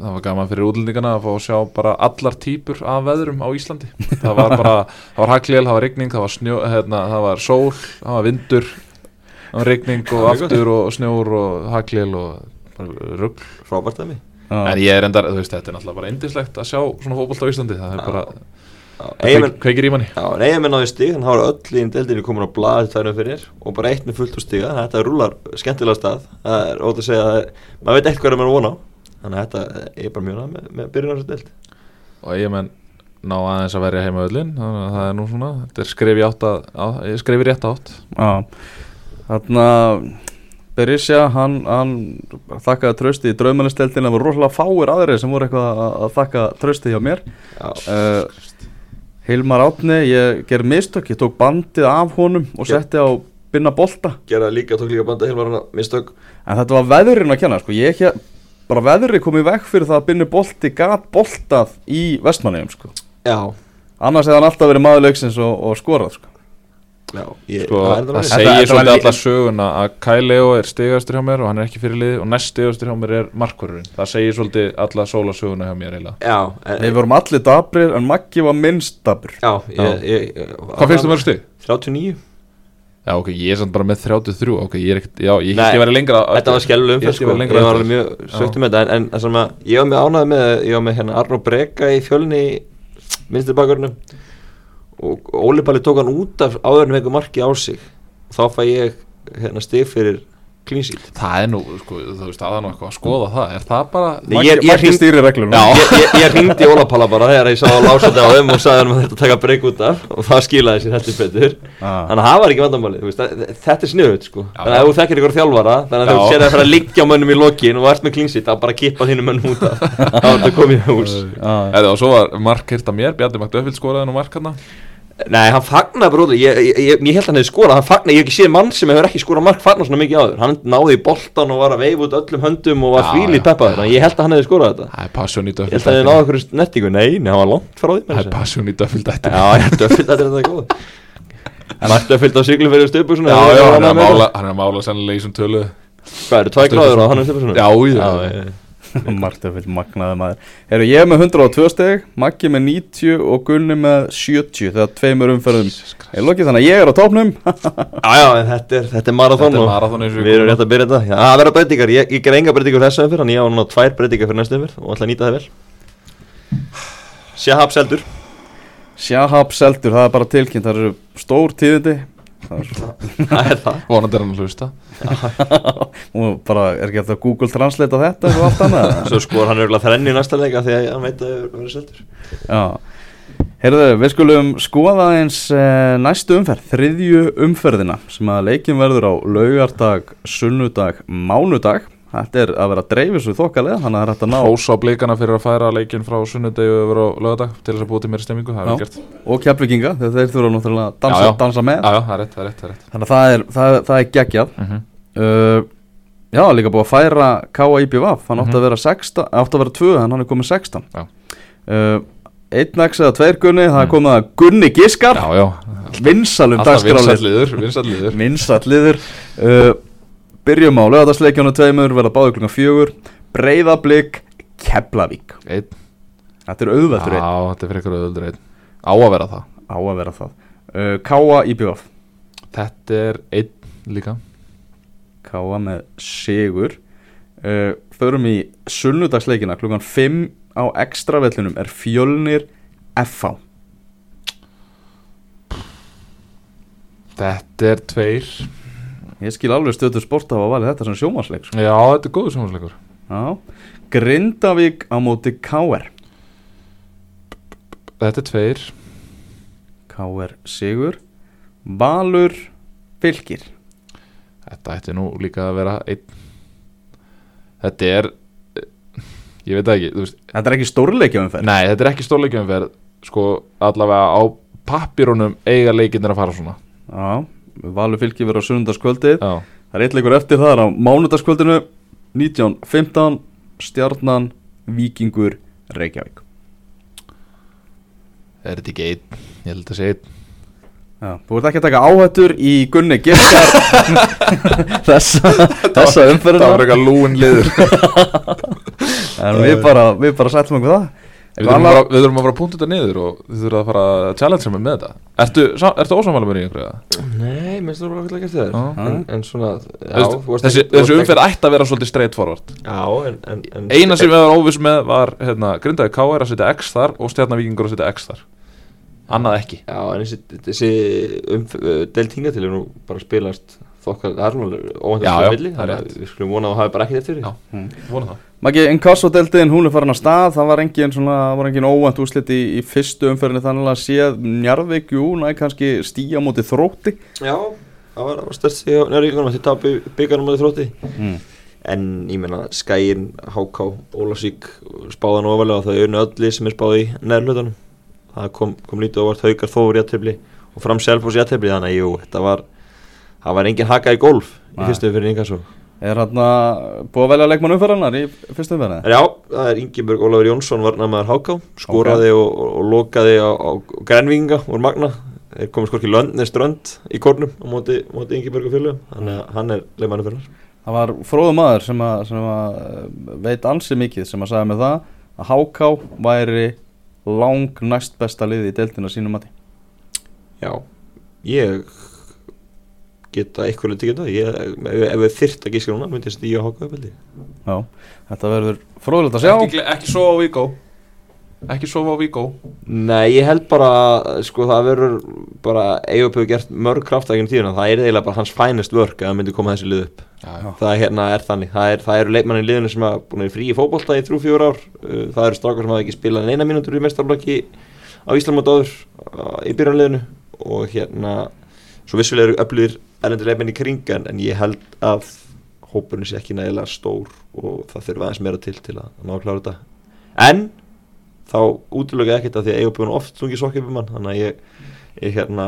Speaker 2: Það var gaman fyrir útlendingana að fá að sjá bara allar típur af veðrum á Íslandi. Það var bara, það var haglél, það var rigning, það var snjó, hérna, það var sól, það var vindur Það var rigning og aftur og snjór og haglél og bara rugg
Speaker 3: Frábært af mig.
Speaker 2: En ég er endar, þú veist, þetta er náttúrulega bara indislegt að sjá svona fótbolt á Íslandi. Það er bara, Það kveikir í manni.
Speaker 3: Já, en eigamenn náði stig, hann hafa öll í deildinni komin á blaði tværnum fyrir og bara eitt með fullt úr stiga, þetta rúlar skemmtilega stað, það er ótt að segja að maður veit eitt hvað er maður vona á, þannig að þetta er bara mjög náð með, með byrjun á þessu deild.
Speaker 2: Og ég menn ná aðeins að verja heima öllin Þannig að það er nú svona, þetta er skref í átt að, á, í rétt átt.
Speaker 1: Já, þarna Berisha, hann, hann þakkaði trösti í draumanisteltin það voru rosalega fáir aðrir sem voru eitthvað að, að þakka trösti hjá mér.
Speaker 3: Já,
Speaker 1: uh, Hilmar Átni, ég ger mistök ég tók bandið af honum og setti á binna bolta
Speaker 3: gera líka, tók líka banda Hilmar mistök.
Speaker 1: en þetta var veðurinn að kenna sko. ég hér, bara veðurinn kom í veg fyrir það að binni bolti gat boltað í vestmanniðum sko.
Speaker 3: Já,
Speaker 1: annars hefði hann alltaf verið maður leiksins og, og skorað sko.
Speaker 3: Já, ég,
Speaker 2: Sko,
Speaker 3: það
Speaker 2: það segir svolítið
Speaker 1: lí-
Speaker 2: alla söguna að Kai Leo er stigastur hjá mér og hann er ekki fyrir liði og næst stigastur hjá mér er markvörurinn það segir svolítið alla sólasöguna hjá mér eiginlega.
Speaker 3: Já, en,
Speaker 1: við vorum allir dabrir en Maggi var minnst dabur
Speaker 3: já, ég, ég,
Speaker 2: Hvað finnst þú mörg stig?
Speaker 3: 39
Speaker 2: Já ok, ég er samt bara með 33 ok, ég er ekkert, já, ég held ég væri lengra
Speaker 3: Þetta var skellu
Speaker 2: Ég
Speaker 3: umferð
Speaker 2: held ég
Speaker 3: sko, ég var alveg mjög sögt um þetta en, en það sem að ég var með ánæði með, ég var með hérna Arnó Breka í fjölni bakverðinu og Óli Palli tók hann út af áður en veikum marki á sig. Og þá fæ ég hérna stig fyrir clean sheet.
Speaker 2: Það er nú, sko, þú veist, það er nú eitthvað að skoða það. Er það bara
Speaker 1: Maggi,
Speaker 3: ég- ég hring- ég, ég, ringdi Óla Palla bara þegar ég sá að lása þetta á þeim og sagði hann að þetta taka breyk út af. Og það skilaði sér heldur betur.
Speaker 1: Ah.
Speaker 3: þannig að það var ekki vandamáli það- þetta er sniðut sko. Þannig að ef þú þekkir ykkur þjálfara þannig að þú sér að fara að liggja mönnum í lokin og ert með clean sheet þá bara kippa þínu mönnum út af. (laughs) Þá er þetta komið í hús
Speaker 2: Að
Speaker 3: Nei, hann fagnaði bróður, ég, ég, ég, ég held hann hefði skorað, hann fagnaði, ég hef ekki séð mann sem hefur ekki skorað mark fagnaði svona mikið áður, hann náði í boltan og var að veifa út öllum höndum og var
Speaker 2: já.
Speaker 3: peppaður, þannig að ég held að hann hefði skorað þetta.
Speaker 2: Það er passion í
Speaker 3: Ég held að hann hefði náði okkur nettingu, nei, nei, hann var langt frá því
Speaker 2: Það er passion í Döfild ætti
Speaker 3: Já, ég held að fylgta þetta er góð. Margt að fylgta á siglum fyrir stöpu svona. Ég
Speaker 2: er er
Speaker 3: er
Speaker 1: fyrir magnaði maður. Heru, Ég er með 102 steg, Maggi með 90 og Gunni með 70 þegar tveimur umferðum. Er lokið þannig að ég er á topnum (laughs)
Speaker 3: Já, já, en þetta er, þetta er
Speaker 2: er
Speaker 3: og
Speaker 2: við
Speaker 3: erum rétt að byrja þetta. Já, það verða breytingar, ég, ég ger enga breytingar þessu umfyrir, en ég á núna tvær breytingar fyrir næstu umfyrir og ætla að nýta það vel. Shahab seldur.
Speaker 1: Shahab seldur, það er bara tilkynnt. Það eru stór tíðindi Það er
Speaker 3: Það.
Speaker 2: Vonandi er hann að hlusta. (laughs)
Speaker 1: Og bara er ekki hægt að Google Translate á þetta og allt annað? (laughs)
Speaker 3: Svo skor hann örgulega þrenni í næsta leika því að hann veit að það verður seldur.
Speaker 1: Já. Heyrðu, við skulum skoða eins eh, næstu umferð, þriðju umferðina sem að leikin verður á laugardag, sunnudag, mánudag Þetta er að vera að dreifis við þokkalega, þannig að það er hægt að ná
Speaker 2: Hrós á blikana fyrir að færa leikin frá sunnudegi yfir á lögadag til þess að búið til meira stemmingu,
Speaker 1: og þegar þeir þurfa náttúrulega að dansa,
Speaker 2: Já, já.
Speaker 1: dansa með
Speaker 2: Já, það er rétt, það rétt, það rétt
Speaker 1: Þannig að það er, er geggjað
Speaker 2: mm -hmm.
Speaker 1: uh, Já, líka búið að færa. Hann átti að
Speaker 2: Mhm.
Speaker 1: vera 16, átti að vera 2 en hann er komið 16
Speaker 2: Já.
Speaker 1: uh, Einn x eða tveir gunni, það er
Speaker 2: Mm.
Speaker 1: komið að Gunni Giskar Vinsalum
Speaker 2: alltaf
Speaker 1: dagskrálið Byrjum á lögadagsleikjónu tveimur verða báðu klukkan fjögur. Breiðablík Keflavík.
Speaker 2: Einn,
Speaker 1: Þetta er auðveldur einn
Speaker 2: já, þetta er fyrir ykkur auðvöldur einn. Á að vera það.
Speaker 1: Á að vera það. Uh, K.I.B.V.
Speaker 2: Þetta er einn líka.
Speaker 1: Káa með sigur. Uh, Förum í sunnudagsleikina. Klukkan 5 á ekstravellinum er Fjölnir FH
Speaker 2: Þetta er tveir
Speaker 1: Ég skil alveg stöður sport að hafa valið þetta sem sjómasleik sko.
Speaker 2: Já, þetta er góður sjónvarsleikur
Speaker 1: Já. Grindavík á móti KR
Speaker 2: Þetta er tveir.
Speaker 1: KR Sigur. Valur Fylgir
Speaker 2: Þetta ætti nú líka að vera einn. Þetta er eh, Ég veit ekki
Speaker 1: Þetta er ekki stórleikja umferð.
Speaker 2: Nei, þetta er ekki stórleikjumferð Sko, allavega á pappirunum eiga leikinnir að fara svona.
Speaker 1: Já, Valur Fylgir verður á sunnundaskvöldið Það er eitt leikur eftir það er á mánudaskvöldinu 19.15 Stjarnan Víkingur Reykjavík.
Speaker 2: Er þetta ekki einn? Ég held að segja einn.
Speaker 1: Já, þú ert ekki að taka áhættur í Gunni Giskar (laughs) þessa, þessa umferðina.
Speaker 2: Það var eitthvað lúin liður. (laughs)
Speaker 1: En við bara, við bara sætlum okkur það
Speaker 2: Við þurfum, bara, við þurfum að fara að punta þetta niður og þið þurfum að fara að challenge mig með þetta Ertu, ertu ósamvæla mér í einhverju? eða?
Speaker 3: Nei, minnst þú bara ekki gert þér en, en svona já, varst
Speaker 2: Þessi, þessi umferð ætti að vera svolítið straight forward
Speaker 3: Já, en, en, en
Speaker 2: Eina sem við varum óviss með var hérna, Grindaði K.R. að setja X þar og Stjarnavíkingur að setja X þar Annað ekki
Speaker 3: Já, en þessi, þessi umf, uh, deilt hinga til er nú bara að spilast þokkar, það er
Speaker 2: Já,
Speaker 3: að
Speaker 2: já,
Speaker 3: milli þannig að við skulum vona að það hafi bara ekkert eftir því.
Speaker 2: Já, vona það.
Speaker 1: Maggi, Inkasso-deltin, hún er farin að stað. Það var engin, svona, var engin óvænt úrslit í, í fyrstu umferðinni. Þannig að séð Njarðvík, jú, næ, kannski stíja móti þrótti.
Speaker 3: Já, það var, var stærst í nærvíkunum að þið tapu byggarnum á því þrótti.
Speaker 1: Mm.
Speaker 3: En ég meina Skæin, HK, Ólasík spáðan ofalega og það er unni öllu sem er spáð í nærlutunum það kom, kom lítið það var engin haka í golf í fyrstu fyrir Ingasso
Speaker 1: Er hann búið að velja leikmann umferðarnar í fyrstu?
Speaker 3: En já, það er Ingeborg Ólafur Jónsson varnamaður HK skoraði og, og, og lokaði á, á grænvinga úr Magna. Þeir komið skorki löndni strönd í kornum á móti, móti Ingeborg og fjölu þannig að hann er leikmannu fyrir
Speaker 1: Það var fróðu maður sem, að, sem að eh, veit ansi mikið sem að sagði með það að HK væri lang næst besta liði í deltina sínum mati.
Speaker 3: Já, ég geta eitthvað litið geta ég, ef, ef við þyrt að gíska núna myndi ég stíja HK upp held ég.
Speaker 1: Já, þetta verður fróðulegt að sjá.
Speaker 2: Ekki, ekki sofa á Víkó Ekki sofa á Víkó
Speaker 3: Nei, ég held bara sko það verður bara Eyjup hefur gert mörg kraftækjum tíðuna það er eiginlega bara hans finest work að myndi koma þessi lið upp.
Speaker 2: Já, já.
Speaker 3: það er, hérna, er þannig, það, er, það eru leikmann í liðinu sem hafa búin að frí í fótbolta í þrjú fjör ár. Uh, það eru strákar sem hafa ekki spilað en eina mínútur í mestarblokki á Íslamót áður uh, í byrjanliðinu og hérna svo vissulega eru öflugir erlendur leikmenn í kring en, ég held að hópurinn sé ekki nægilega stór og það þurfa aðeins meira til til að ná að klára þetta. En þá útlöka ekkert að því að Eyjólfbjörn oft stungið sokk upp um hann þannig að ég, ég hérna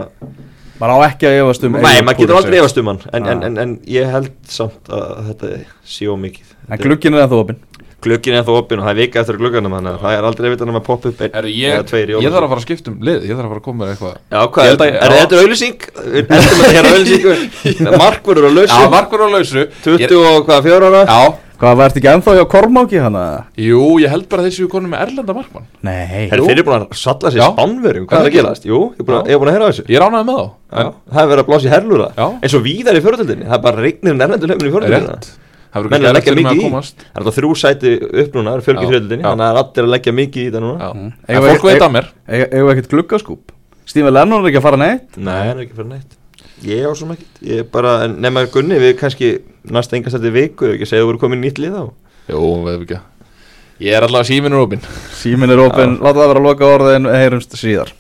Speaker 1: Maður á ekki að efast um
Speaker 3: Nei, maður getur aldrei efast um hann en, en,
Speaker 1: Ah.
Speaker 3: en, en ég held samt að þetta sé ómikið
Speaker 1: En glugginn er ennþá opinn
Speaker 3: Glöggin er ennþá opinn og það er vika eftir glugganum þannig að það er aldrei vitan um að poppa upp einn eða
Speaker 2: ég,
Speaker 3: tveir í
Speaker 2: ég
Speaker 3: Ólafsvík.
Speaker 2: þarf að fara að skipta um lið Ég þarf að fara að koma með eitthvað
Speaker 3: Já, hvað,
Speaker 2: Ég
Speaker 3: er
Speaker 2: held að-
Speaker 3: þetta
Speaker 2: já.
Speaker 3: þetta auðlýsing? Endum þetta hér auðlýsingu (laughs) Markvörður á
Speaker 2: Já,
Speaker 3: lausu
Speaker 2: markur á lausu
Speaker 3: 20 og hvað, 4 ára?
Speaker 2: Já,
Speaker 1: Hvað, verður ekki ennþá hjá Kormáki hana?
Speaker 2: jú, ég held bara þessi við konum með erlenda markmann
Speaker 1: Nei
Speaker 3: Herri, fyrir búin að salla sér
Speaker 2: Já.
Speaker 3: spánverjum Hvað er
Speaker 2: Er
Speaker 3: að? Jú, ég er búin að-
Speaker 2: Já.
Speaker 3: ég er búin að heyra þessu
Speaker 2: Ég ránaði með þá
Speaker 3: Já, Það er verið að blása í herlúra
Speaker 2: Já.
Speaker 3: eins og víðar í fjörðöldinni Það er bara regnir nærlendur löfnir í
Speaker 2: Það
Speaker 3: Menn
Speaker 2: verður
Speaker 3: er að leggja mikið
Speaker 2: að
Speaker 3: í.
Speaker 2: komast.
Speaker 3: Það er þetta þrjú sæti upp núna, það er. Þannig að það er allir að leggja mikið í þetta núna.
Speaker 2: Já.
Speaker 1: Mm.
Speaker 2: En fólk veit að mér.
Speaker 1: við ekkert gluggaskúp? Stephen Lennon er ekki að fara neitt?
Speaker 3: Nei, hann er ekki fyrir neitt. Ég á svo ekkert. Ég er bara, en nema Gunni, við kannski næst engast þetta viku, ef ekki segja að þú voru komin í nýtt lið á
Speaker 2: Jú, veið ekki. Ég er allavega síminur opinn
Speaker 1: Símin er opinn, láta það vera að loka orðin, heyrumst síðar